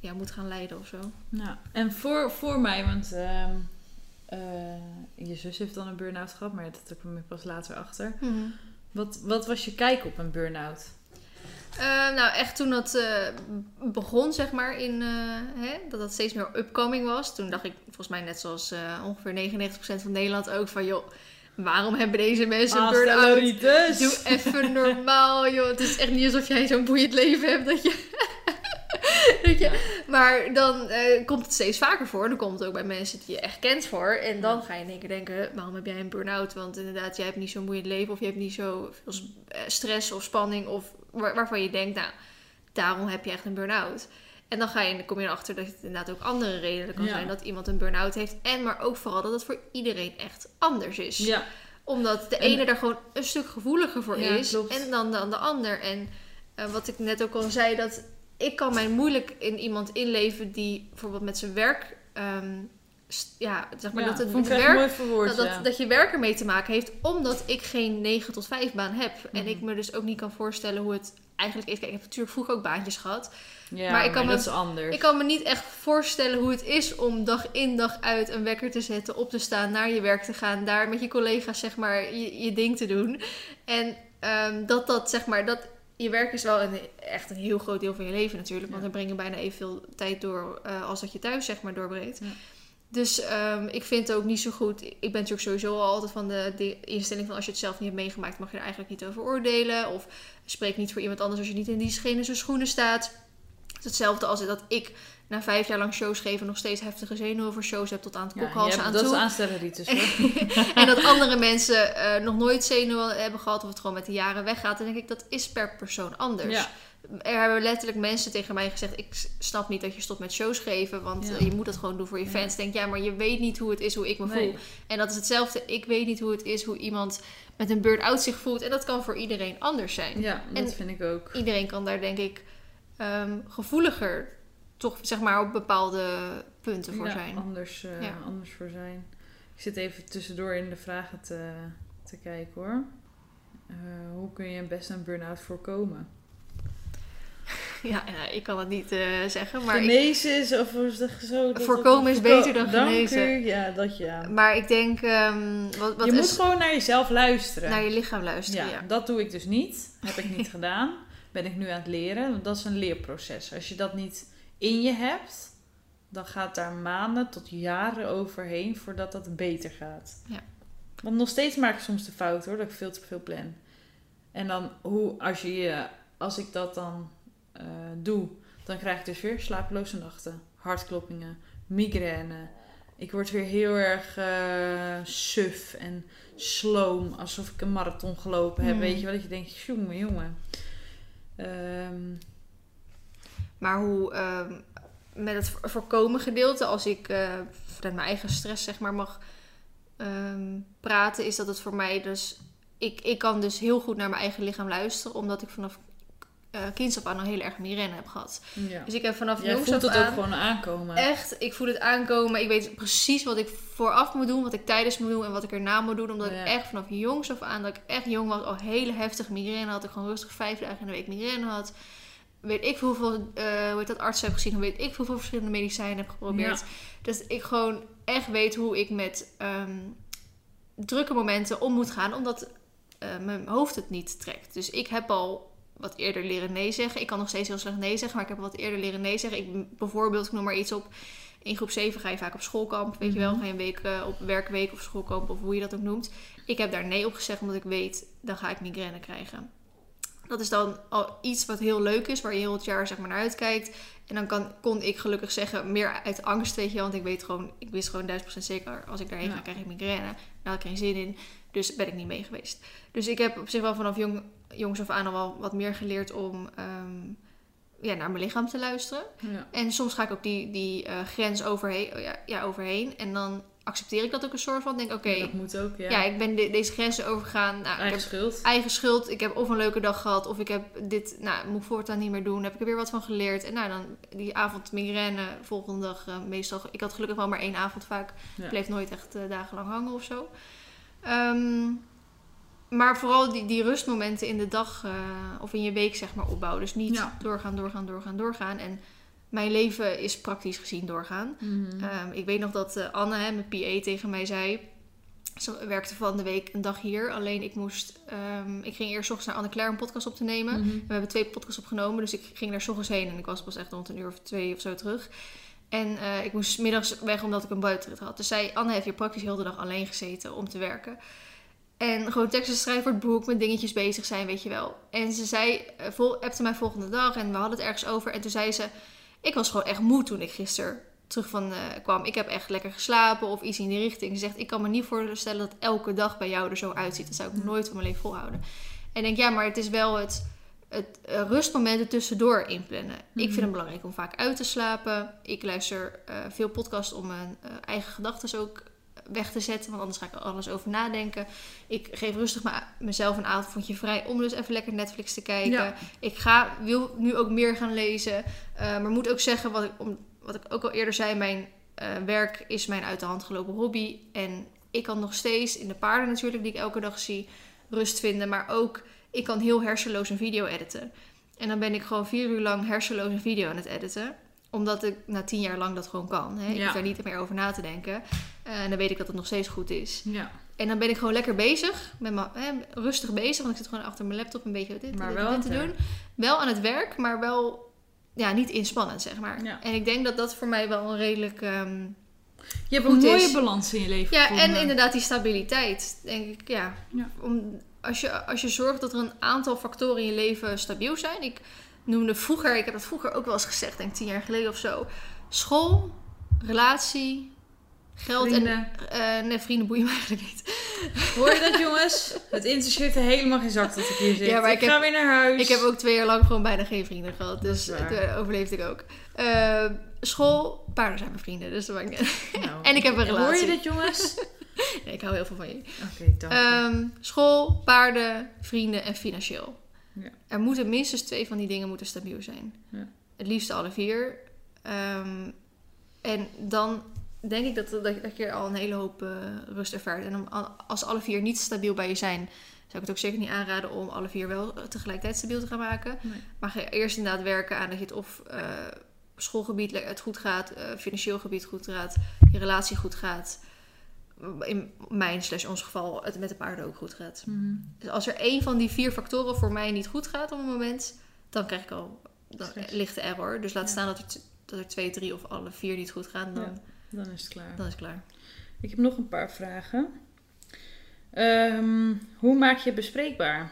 ja, moet gaan leiden of zo. Nou, en voor, voor mij, want ehm, eh, je zus heeft dan een burn-out gehad, maar dat kwam ik pas later achter. Wat, wat was je kijk op een burn-out? Eh, nou, echt toen dat begon, zeg maar, in, hè, dat dat steeds meer upcoming was. Toen dacht ik, volgens mij net zoals ongeveer 99% van Nederland ook, van joh, waarom hebben deze mensen een burn-out? Doe even normaal, joh. Het is echt niet alsof jij zo'n boeiend leven hebt dat je... dat je... Ja. Maar dan eh, komt het steeds vaker voor. Dan komt het ook bij mensen die je echt kent voor. En dan Ja. ga je in één keer denken, waarom heb jij een burn-out? Want inderdaad, jij hebt niet zo'n boeiend leven. Of je hebt niet zoveel s- eh, stress of spanning. Of waar- waarvan je denkt, nou, daarom heb je echt een burn-out. En dan, ga je, kom je erachter dat het inderdaad ook andere redenen kan Ja. zijn dat iemand een burn-out heeft. En maar ook vooral dat het voor iedereen echt anders is Ja, omdat de En- ene daar gewoon een stuk gevoeliger voor Ja, is. klopt. En dan, dan de ander. En eh, wat ik net ook al zei, dat ik kan mij moeilijk in iemand inleven die bijvoorbeeld met zijn werk. ehm, ja, zeg maar ja, dat het echt werk. verwoord, Dat, dat, ja. dat je werk ermee te maken heeft, omdat ik geen 9 tot 5 baan heb. En Mhm. ik me dus ook niet kan voorstellen hoe het eigenlijk is. Kijk, ik heb natuurlijk vroeger ook baantjes gehad. ja, maar ik kan me- dat is anders. Ik kan me niet echt voorstellen hoe het is om dag in dag uit een wekker te zetten, op te staan, naar je werk te gaan, daar met je collega's zeg maar je, je ding te doen. En ehm, dat dat zeg maar, dat je werk is wel een, echt een heel groot deel van je leven natuurlijk, want Ja. dan breng je bijna evenveel tijd door eh, als dat je thuis zeg maar doorbreekt. Ja. Dus ehm, ik vind het ook niet zo goed. Ik ben natuurlijk sowieso al altijd van de, instelling van als je het zelf niet hebt meegemaakt, mag je er eigenlijk niet over oordelen. Of spreek niet voor iemand anders als je niet in diegene zijn schoenen staat. Hetzelfde als dat ik na vijf jaar lang shows geven nog steeds heftige zenuwen voor shows heb tot aan het Ja, je kokhalzen hebt- aan dat is toe. aanstelleritis en dat andere mensen eh, nog nooit zenuwen hebben gehad of het gewoon met de jaren weggaat. Dan denk ik, dat is per persoon anders. Ja. Er hebben letterlijk mensen tegen mij gezegd: Ik snap niet dat je stopt met shows geven, want Ja. eh, je moet dat gewoon doen voor je fans. Denk ja, maar je weet niet hoe het is, hoe ik me Nee. voel. En dat is hetzelfde. Ik weet niet hoe het is, hoe iemand met een burn-out zich voelt. En dat kan voor iedereen anders zijn. Ja, dat En- vind ik ook. Iedereen kan daar, denk ik, ehm, gevoeliger toch zeg maar op bepaalde punten voor ja, zijn. Anders, eh, Ja. anders voor zijn. Ik zit even tussendoor in de vragen te, te kijken hoor. Eh, hoe kun je het best een burn-out voorkomen? Ja, ja, ik kan het niet eh, zeggen, maar ik, Genezen is of is dat zo? dat- Voorkomen is beter dan Dank genezen. u. Ja, dat ja. maar ik denk, ehm, wat, wat je is moet gewoon naar jezelf luisteren. naar je lichaam luisteren. ja, Ja. dat doe ik dus niet. Heb ik niet gedaan. Ben ik nu aan het leren. Want dat is een leerproces. Als je dat niet in je hebt, dan gaat daar maanden tot jaren overheen voordat dat beter gaat. Ja. Want nog steeds maak ik soms de fout hoor, dat ik veel te veel plan. En dan, hoe, als, je, als ik dat dan eh, doe, dan krijg ik dus weer slapeloze nachten, hartkloppingen, migraine. Ik word weer heel erg eh, suf en sloom, alsof ik een marathon gelopen heb. Hmm. Weet je wel, dat je denkt, jongen, jongen. Ehm, Maar hoe ehm, met het vo- voorkomen gedeelte, als ik eh, vanuit mijn eigen stress zeg maar mag ehm, praten, is dat het voor mij dus... Ik, ik kan dus heel goed naar mijn eigen lichaam luisteren, omdat ik vanaf eh kinds af aan al heel erg migraine heb gehad. ja. Dus ik heb vanaf Jij jongs voelt af het ook gewoon aankomen. Echt, ik voel het aankomen. Ik weet precies wat ik vooraf moet doen, wat ik tijdens moet doen en wat ik erna moet doen. Omdat Ja. ik echt vanaf jongs af aan, dat ik echt jong was, al hele heftige migraine had. Ik gewoon rustig vijf dagen in de week migraine had. Weet ik hoeveel eh, hoe heet dat, artsen heb gezien, weet ik hoeveel verschillende medicijnen heb geprobeerd. Dus ik gewoon echt weet hoe ik met ehm, drukke momenten om moet gaan, omdat eh, mijn hoofd het niet trekt. Dus ik heb al wat eerder leren nee zeggen. Ik kan nog steeds heel slecht nee zeggen, maar ik heb wat eerder leren nee zeggen. Ik, bijvoorbeeld, ik noem maar iets op. In groep 7 ga je vaak op schoolkamp, weet je wel. Mhm. Ga je een week eh, op werkweek of schoolkamp of hoe je dat ook noemt. Ik heb daar nee op gezegd, omdat ik weet, dan ga ik migraine krijgen. Dat is dan al iets wat heel leuk is, waar je heel het jaar zeg maar naar uitkijkt. En dan kan, kon ik gelukkig zeggen, meer uit angst, weet je. Want ik weet gewoon, ik wist gewoon duizend procent zeker, als ik daarheen Ja. ga, krijg ik migraine. Daar had ik geen zin in. Dus ben ik niet mee geweest. Dus ik heb op zich wel vanaf jong, jongs af aan al wel wat meer geleerd om ehm, ja, naar mijn lichaam te luisteren. Ja. En soms ga ik ook die, die eh, grens overheen, ja, ja, overheen. En dan accepteer ik dat ook een soort van. Denk, oké, Dat moet ook, ja. ja. ik ben de- deze grenzen overgegaan. Nou, ik Eigen heb schuld. eigen schuld. Ik heb of een leuke dag gehad, of ik heb dit, nou, moet ik voortaan niet meer doen. Heb ik er weer wat van geleerd. En nou, dan die avond migraine, volgende dag eh, meestal. Ik had gelukkig wel maar één avond vaak. Ja. Bleef nooit echt eh, dagenlang hangen of zo. Ehm, maar vooral die, die rustmomenten in de dag eh, of in je week, zeg maar, opbouwen. Dus niet Ja. doorgaan, doorgaan, doorgaan, doorgaan. En mijn leven is praktisch gezien doorgaan. Mhm. Ehm, ik weet nog dat eh, Anne, hè, mijn PA, tegen mij zei... Ze werkte van de week een dag hier. Alleen ik moest... ehm, ik ging eerst 's ochtends naar Anne Claire een podcast op te nemen. Mhm. We hebben twee podcasts opgenomen. Dus ik ging daar 's ochtends heen. En ik was pas echt rond een uur of twee of zo terug. En eh, ik moest middags weg omdat ik een buitenrit had. Dus zij, Anne heeft hier praktisch heel de dag alleen gezeten om te werken. En gewoon teksten schrijven voor het boek, met dingetjes bezig zijn, weet je wel. En ze zei, eh, vol, appte mij volgende dag en we hadden het ergens over. En toen zei ze, ik was gewoon echt moe toen ik gisteren terug van eh, kwam. Ik heb echt lekker geslapen of iets in die richting. Ze zegt, ik kan me niet voorstellen dat elke dag bij jou er zo uitziet. Dat zou ik nooit van mijn leven volhouden. En ik denk, ja, maar het is wel het, het eh, rustmomenten tussendoor inplannen. Ik vind Mhm. het belangrijk om vaak uit te slapen. Ik luister eh, veel podcasts om mijn eigen gedachten ook weg te zetten. Want anders ga ik er alles over nadenken. Ik geef rustig me- mezelf een avondje vrij om dus even lekker Netflix te kijken. Ja. Ik ga, wil nu ook meer gaan lezen. Eh, maar moet ook zeggen, wat ik, om, wat ik ook al eerder zei, mijn eh, werk is mijn uit de hand gelopen hobby. En ik kan nog steeds, in de paarden natuurlijk, die ik elke dag zie, rust vinden. Maar ook, ik kan heel hersenloos een video editen. En dan ben ik gewoon vier uur lang hersenloos een video aan het editen. Omdat ik na tien jaar lang dat gewoon kan. Hè? Ik Ja. hoef daar niet meer over na te denken. Eh, en dan weet ik dat het nog steeds goed is. Ja, En dan ben ik gewoon lekker bezig. Met mijn, hè, rustig bezig. Want ik zit gewoon achter mijn laptop een beetje dit, Maar dit, wel dit aan te doen. Wel aan het werk, maar wel ja, niet inspannend, zeg maar. Ja. En ik denk dat dat voor mij wel een redelijk... ehm, je hebt een mooie is. balans in je leven Ja, gevonden. en inderdaad die stabiliteit. Denk ik, ja. Ja. Om, als, je, als je zorgt dat er een aantal factoren in je leven stabiel zijn. Ik noemde vroeger, ik heb dat vroeger ook wel eens gezegd, denk ik tien jaar geleden of zo. School, relatie, geld Vrienden. en... eh nee, vrienden boeien me eigenlijk niet. Hoor je dat, jongens? Het interesseert er helemaal geen zak dat ik hier zit. Ja, maar ik, ik ga weer naar huis. Ik heb ook twee jaar lang gewoon bijna geen vrienden gehad. Dus toen overleefde ik ook. Eh, school, paarden zijn mijn vrienden. Dus dat maakt niet- Nou, En ik heb een Hoor relatie. je dat, jongens? nee, ik hou heel veel van je. Oké. Ehm, school, paarden, vrienden en financieel. Ja. Er moeten minstens twee van die dingen moeten stabiel zijn. Ja. Het liefst alle vier. Ehm, en dan denk ik dat, dat, dat je al een hele hoop eh, rust ervaart. En om, als alle vier niet stabiel bij je zijn, zou ik het ook zeker niet aanraden om alle vier wel eh, tegelijkertijd stabiel te gaan maken. Nee. Maar ga eerst inderdaad werken aan dat je het of eh, schoolgebied het goed gaat, financieel gebied goed gaat, je relatie goed gaat. In mijn slash ons geval het met de paarden ook goed gaat. Mhm. Dus als er één van die vier factoren voor mij niet goed gaat op een moment, dan krijg ik al dan lichte error. Dus laat Ja. staan dat er, dat er twee, drie of alle vier niet goed gaan, dan, Dan is het klaar. dan is het klaar. Ik heb nog een paar vragen. Ehm, hoe maak je het bespreekbaar?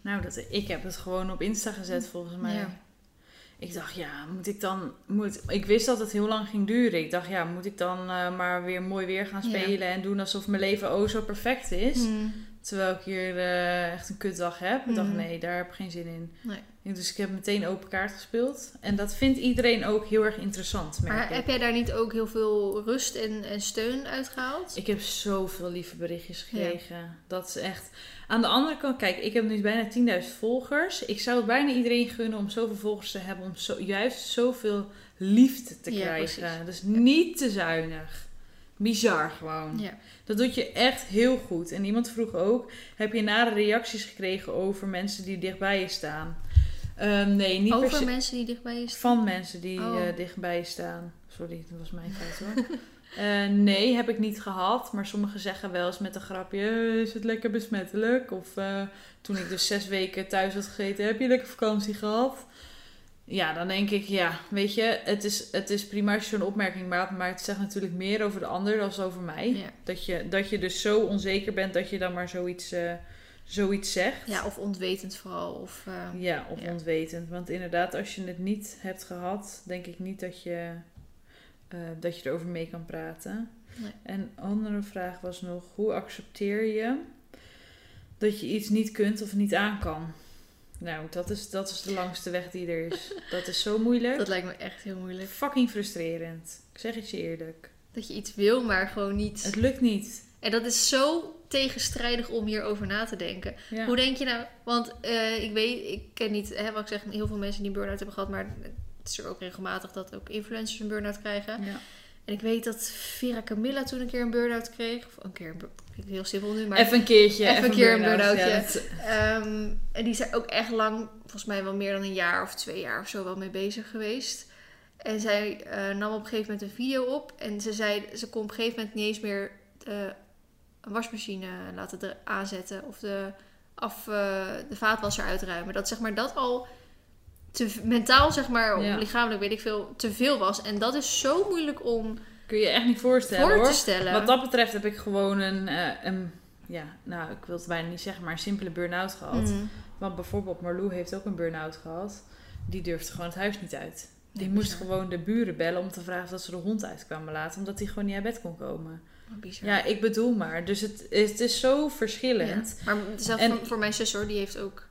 Nou, dat, ik heb het gewoon op Insta gezet volgens mij. Ja. Ik dacht, ja, moet ik dan... Moet, ik wist dat het heel lang ging duren. Ik dacht, ja, moet ik dan eh, maar weer mooi weer gaan Ja. spelen... en doen alsof mijn leven oh zo perfect is? Hmm. Terwijl ik hier eh, echt een kutdag heb. Ik dacht, Mhm. nee, daar heb ik geen zin in. Nee. Dus ik heb meteen open kaart gespeeld. En dat vindt iedereen ook heel erg interessant, merk Maar ik. heb jij daar niet ook heel veel rust en, en steun uitgehaald? Ik heb zoveel lieve berichtjes gekregen. Dat is echt... Aan de andere kant, kijk, ik heb nu bijna 10.000 volgers. Ik zou het bijna iedereen gunnen om zoveel volgers te hebben. Om zo, juist zoveel liefde te Ja, krijgen. precies. Dus niet te zuinig. Bizar gewoon. Ja. Dat doet je echt heel goed. En iemand vroeg ook: heb je nare reacties gekregen over mensen die dichtbij je staan? Ehm, nee, niet Over se. mensen die dichtbij je staan? Van mensen die Oh. eh, dichtbij je staan. Sorry, dat was mijn fout hoor. Eh, nee, heb ik niet gehad. Maar sommigen zeggen wel eens met een grapje: "Eh, is het lekker besmettelijk? Of toen ik dus zes weken thuis had gegeten, heb je lekker vakantie gehad? Ja, dan denk ik, ja, weet je, het is, het is prima als je zo'n opmerking maakt, maar het zegt natuurlijk meer over de ander dan over mij. Ja. Dat, je, dat je dus zo onzeker bent dat je dan maar zoiets, zoiets zegt. ja, of ontwetend vooral. Of, eh, Ja, of Ja. ontwetend. Want inderdaad, als je het niet hebt gehad, denk ik niet dat je, eh, dat je erover mee kan praten. Nee. En andere vraag was nog, hoe accepteer je dat je iets niet kunt of niet aan kan? Nou, dat is, dat is de langste weg die er is. Dat is zo moeilijk. Dat lijkt me echt heel moeilijk. Fucking frustrerend. Ik zeg het je eerlijk. Dat je iets wil, maar gewoon niet. Het lukt niet. En dat is zo tegenstrijdig om hierover na te denken. Ja. Hoe denk je nou? Want eh, ik weet, ik ken niet, hè, wat ik zeg, heel veel mensen die een burn-out hebben gehad, maar het is er ook regelmatig dat ook influencers een burn-out krijgen. Ja. En ik weet dat Vera Camilla toen een keer een burn-out kreeg. Of een keer, een heel simpel nu, maar... Even een keertje. Even een keer een burn-out. burn-outje. Ja, dat- Ehm, en die is er ook echt lang, volgens mij wel meer dan een jaar of twee jaar of zo wel mee bezig geweest. En zij eh, nam op een gegeven moment een video op. En ze zei, ze kon op een gegeven moment niet eens meer een wasmachine laten aanzetten. Of de, af, eh, de vaatwasser uitruimen. Dat zeg maar dat al te, mentaal, zeg maar, of Ja. lichamelijk weet ik veel, te veel was. En dat is zo moeilijk om Kun je echt niet voorstellen voor hoor. te stellen. Wat dat betreft heb ik gewoon een, eh, een, ja, nou ik wil het bijna niet zeggen, maar een simpele burn-out gehad. Mhm. Want bijvoorbeeld Marlou heeft ook een burn-out gehad. Die durfde gewoon het huis niet uit. Die moest gewoon de buren bellen om te vragen of dat ze de hond uit kwamen laten. Omdat hij gewoon niet uit bed kon komen. Wat bizar. Ja, ik bedoel maar. Dus het, het is zo verschillend. Ja. Maar zelfs En- voor, voor mijn zus hoor, die heeft ook...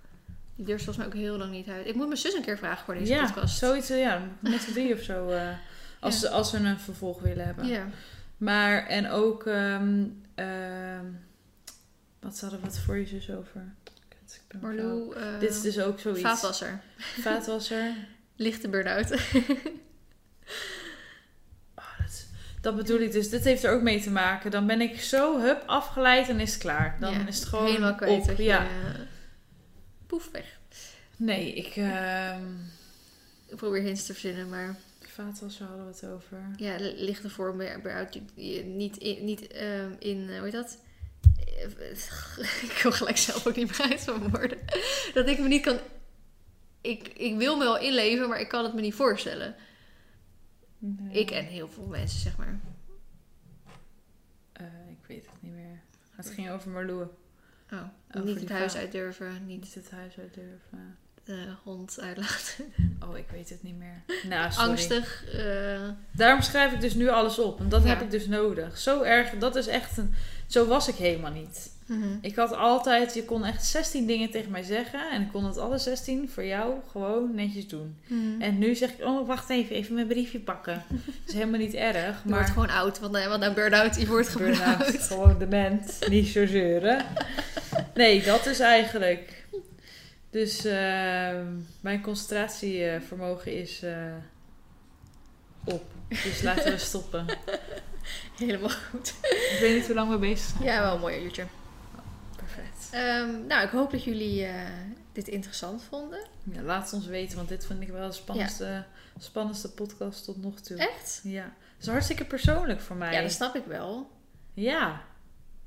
Die durft volgens mij ook heel lang niet uit. Ik moet mijn zus een keer vragen voor deze Ja, podcast. zoiets. Ja, met z'n drie of zo. eh, als, Ja. als we een vervolg willen hebben. Ja. Maar, en ook... ehm, ehm, wat hadden we het voor je zus over? Eh Dit is dus ook zoiets. vaatwasser. Vaatwasser. Lichte burn-out. Dat, bedoel ik dus. Dit heeft er ook mee te maken. Dan ben ik zo hup afgeleid en is het klaar. Dan Ja, is het gewoon Helemaal kwijt. op. je, Ja. eh, poef, weg. Nee, ik... ehm Ik probeer hints te verzinnen, maar... vaatwasser hadden we het over. Ja, li- lichte vorm die Niet in... Niet, ehm, in eh, hoe heet dat? ik wil gelijk zelf ook niet meer uit van woorden. Dat ik me niet kan... Ik, ik wil me wel inleven, maar ik kan het me niet voorstellen. Nee. Ik en heel veel mensen, zeg maar. Eh, ik weet het niet meer. Het ging over Marloe. Oh, Over niet het huis uit durven, niet Niet het huis uit durven. de hond uitlaten. Oh, ik weet het niet meer. Nou, sorry. Angstig. eh, Daarom schrijf ik dus nu alles op. Want dat Ja. heb ik dus nodig. Zo erg, dat is echt een... Zo was ik helemaal niet. Mhm. Ik had altijd, je kon echt 16 dingen tegen mij zeggen. En ik kon het alle 16 voor jou gewoon netjes doen. Mhm. En nu zeg ik, oh wacht even, even mijn briefje pakken. Dat is helemaal niet erg. Je wordt Maar gewoon oud, want, eh, want nou burn-out, je wordt gewoon burn-out, gewoon dement, niet zo zeuren. Nee, dat is eigenlijk. Dus ehm, mijn concentratievermogen is eh, op. Dus laten we stoppen. Helemaal goed. Ik weet niet hoe lang we bezig zijn. Ja, wel een mooi uurtje. Ehm, nou, ik hoop dat jullie eh, dit interessant vonden. Ja, laat het ons weten, want dit vind ik wel de spannendste, spannendste podcast tot nog toe. Echt? Ja. Het is hartstikke persoonlijk voor mij. Ja, dat snap ik wel. Ja.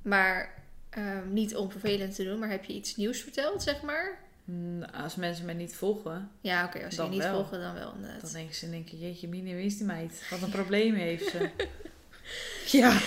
Maar ehm, niet om vervelend te doen, maar heb je iets nieuws verteld, zeg maar? Mm, Als mensen mij niet volgen, Ja, oké, als ze je niet wel. volgen, dan wel inderdaad. dan denken ze, denk ik, jeetje, Mine, wie is die meid? Wat een probleem heeft ze. ja.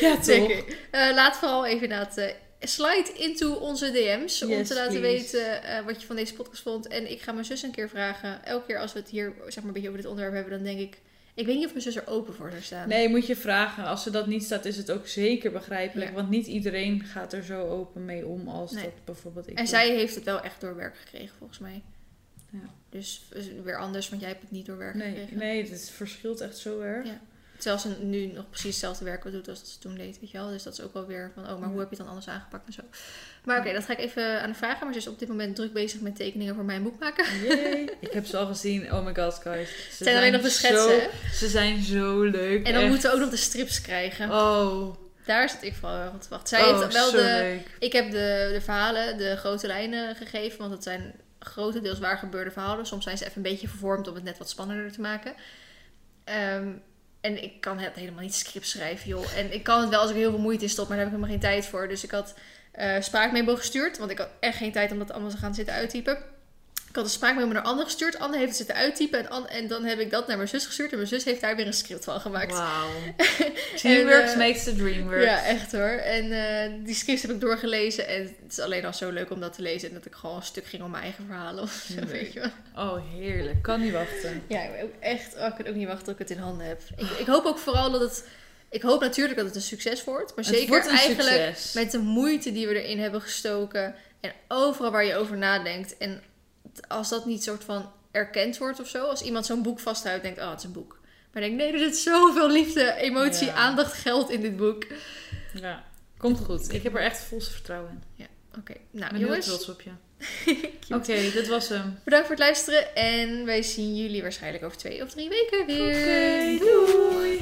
Ja, toch? Zeker. Eh, laat vooral even inderdaad eh, slide into onze DM's om te laten please. weten eh, wat je van deze podcast vond. En ik ga mijn zus een keer vragen. Elke keer als we het hier zeg maar, een beetje over dit onderwerp hebben, dan denk ik... Ik weet niet of mijn zus er open voor zou staan. Nee, moet je vragen. Als ze dat niet staat, is het ook zeker begrijpelijk. Ja. Want niet iedereen gaat er zo open mee om als Nee. dat bijvoorbeeld ik En doe. zij heeft het wel echt door werk gekregen, volgens mij. Ja. Dus is weer anders, want jij hebt het niet door werk Nee, gekregen. nee, het verschilt echt zo erg. Ja. Terwijl ze nu nog precies hetzelfde werk doet als dat ze toen deed, weet je wel. Dus dat is ook wel weer van, oh, maar hoe heb je het dan anders aangepakt en zo. Maar oké, dat ga ik even aan de vragen. Maar ze is op dit moment druk bezig met tekeningen voor mijn boek maken. Yay. Ik heb ze al gezien. Oh my god, guys. Ze zijn alleen nog de schetsen. Zo, ze zijn zo leuk. En dan echt. moeten we ook nog de strips krijgen. Oh, Daar zit ik vooral op te wachten. Zij oh, heeft wel zo de... leuk. Ik heb de, de verhalen, de grote lijnen gegeven. Want dat zijn grotendeels waar gebeurde verhalen. Soms zijn ze even een beetje vervormd om het net wat spannender te maken. Ehm, en ik kan het helemaal niet script schrijven, joh. En ik kan het wel als ik heel veel moeite in stop, maar daar heb ik helemaal geen tijd voor. Dus ik had eh spraakmemo gestuurd, want ik had echt geen tijd om dat allemaal te gaan zitten uittypen. Ik had een spraakmemo naar Anne gestuurd. Anne heeft het zitten uittypen. En, Anne- en dan heb ik dat naar mijn zus gestuurd. En mijn zus heeft daar weer een script van gemaakt. Wauw. Teamwork eh, makes the dream work. Ja, echt hoor. En eh, die scripts heb ik doorgelezen. En het is alleen al zo leuk om dat te lezen. En dat ik gewoon een stuk ging om mijn eigen verhalen. Of zo, Nee. weet je wel. Oh, heerlijk. Kan niet wachten. Ja, ik ook echt. Oh, ik kan ook niet wachten tot ik het in handen heb. Ik, ik hoop ook vooral dat het. Ik hoop natuurlijk dat het een succes wordt. Maar Het zeker wordt eigenlijk succes. met de moeite die we erin hebben gestoken. En overal waar je over nadenkt. En als dat niet soort van erkend wordt of zo. Als iemand zo'n boek vasthoudt, denkt, oh, het is een boek. Maar denk, nee, er zit zoveel liefde, emotie, Ja. aandacht, geld in dit boek. Ja, komt goed. Ik heb er echt volste vertrouwen in. Oké, Ik nou ben heel jongens. trots op je. Oké, dit was hem. Bedankt voor het luisteren. En wij zien jullie waarschijnlijk over twee of drie weken weer. Oké, doei.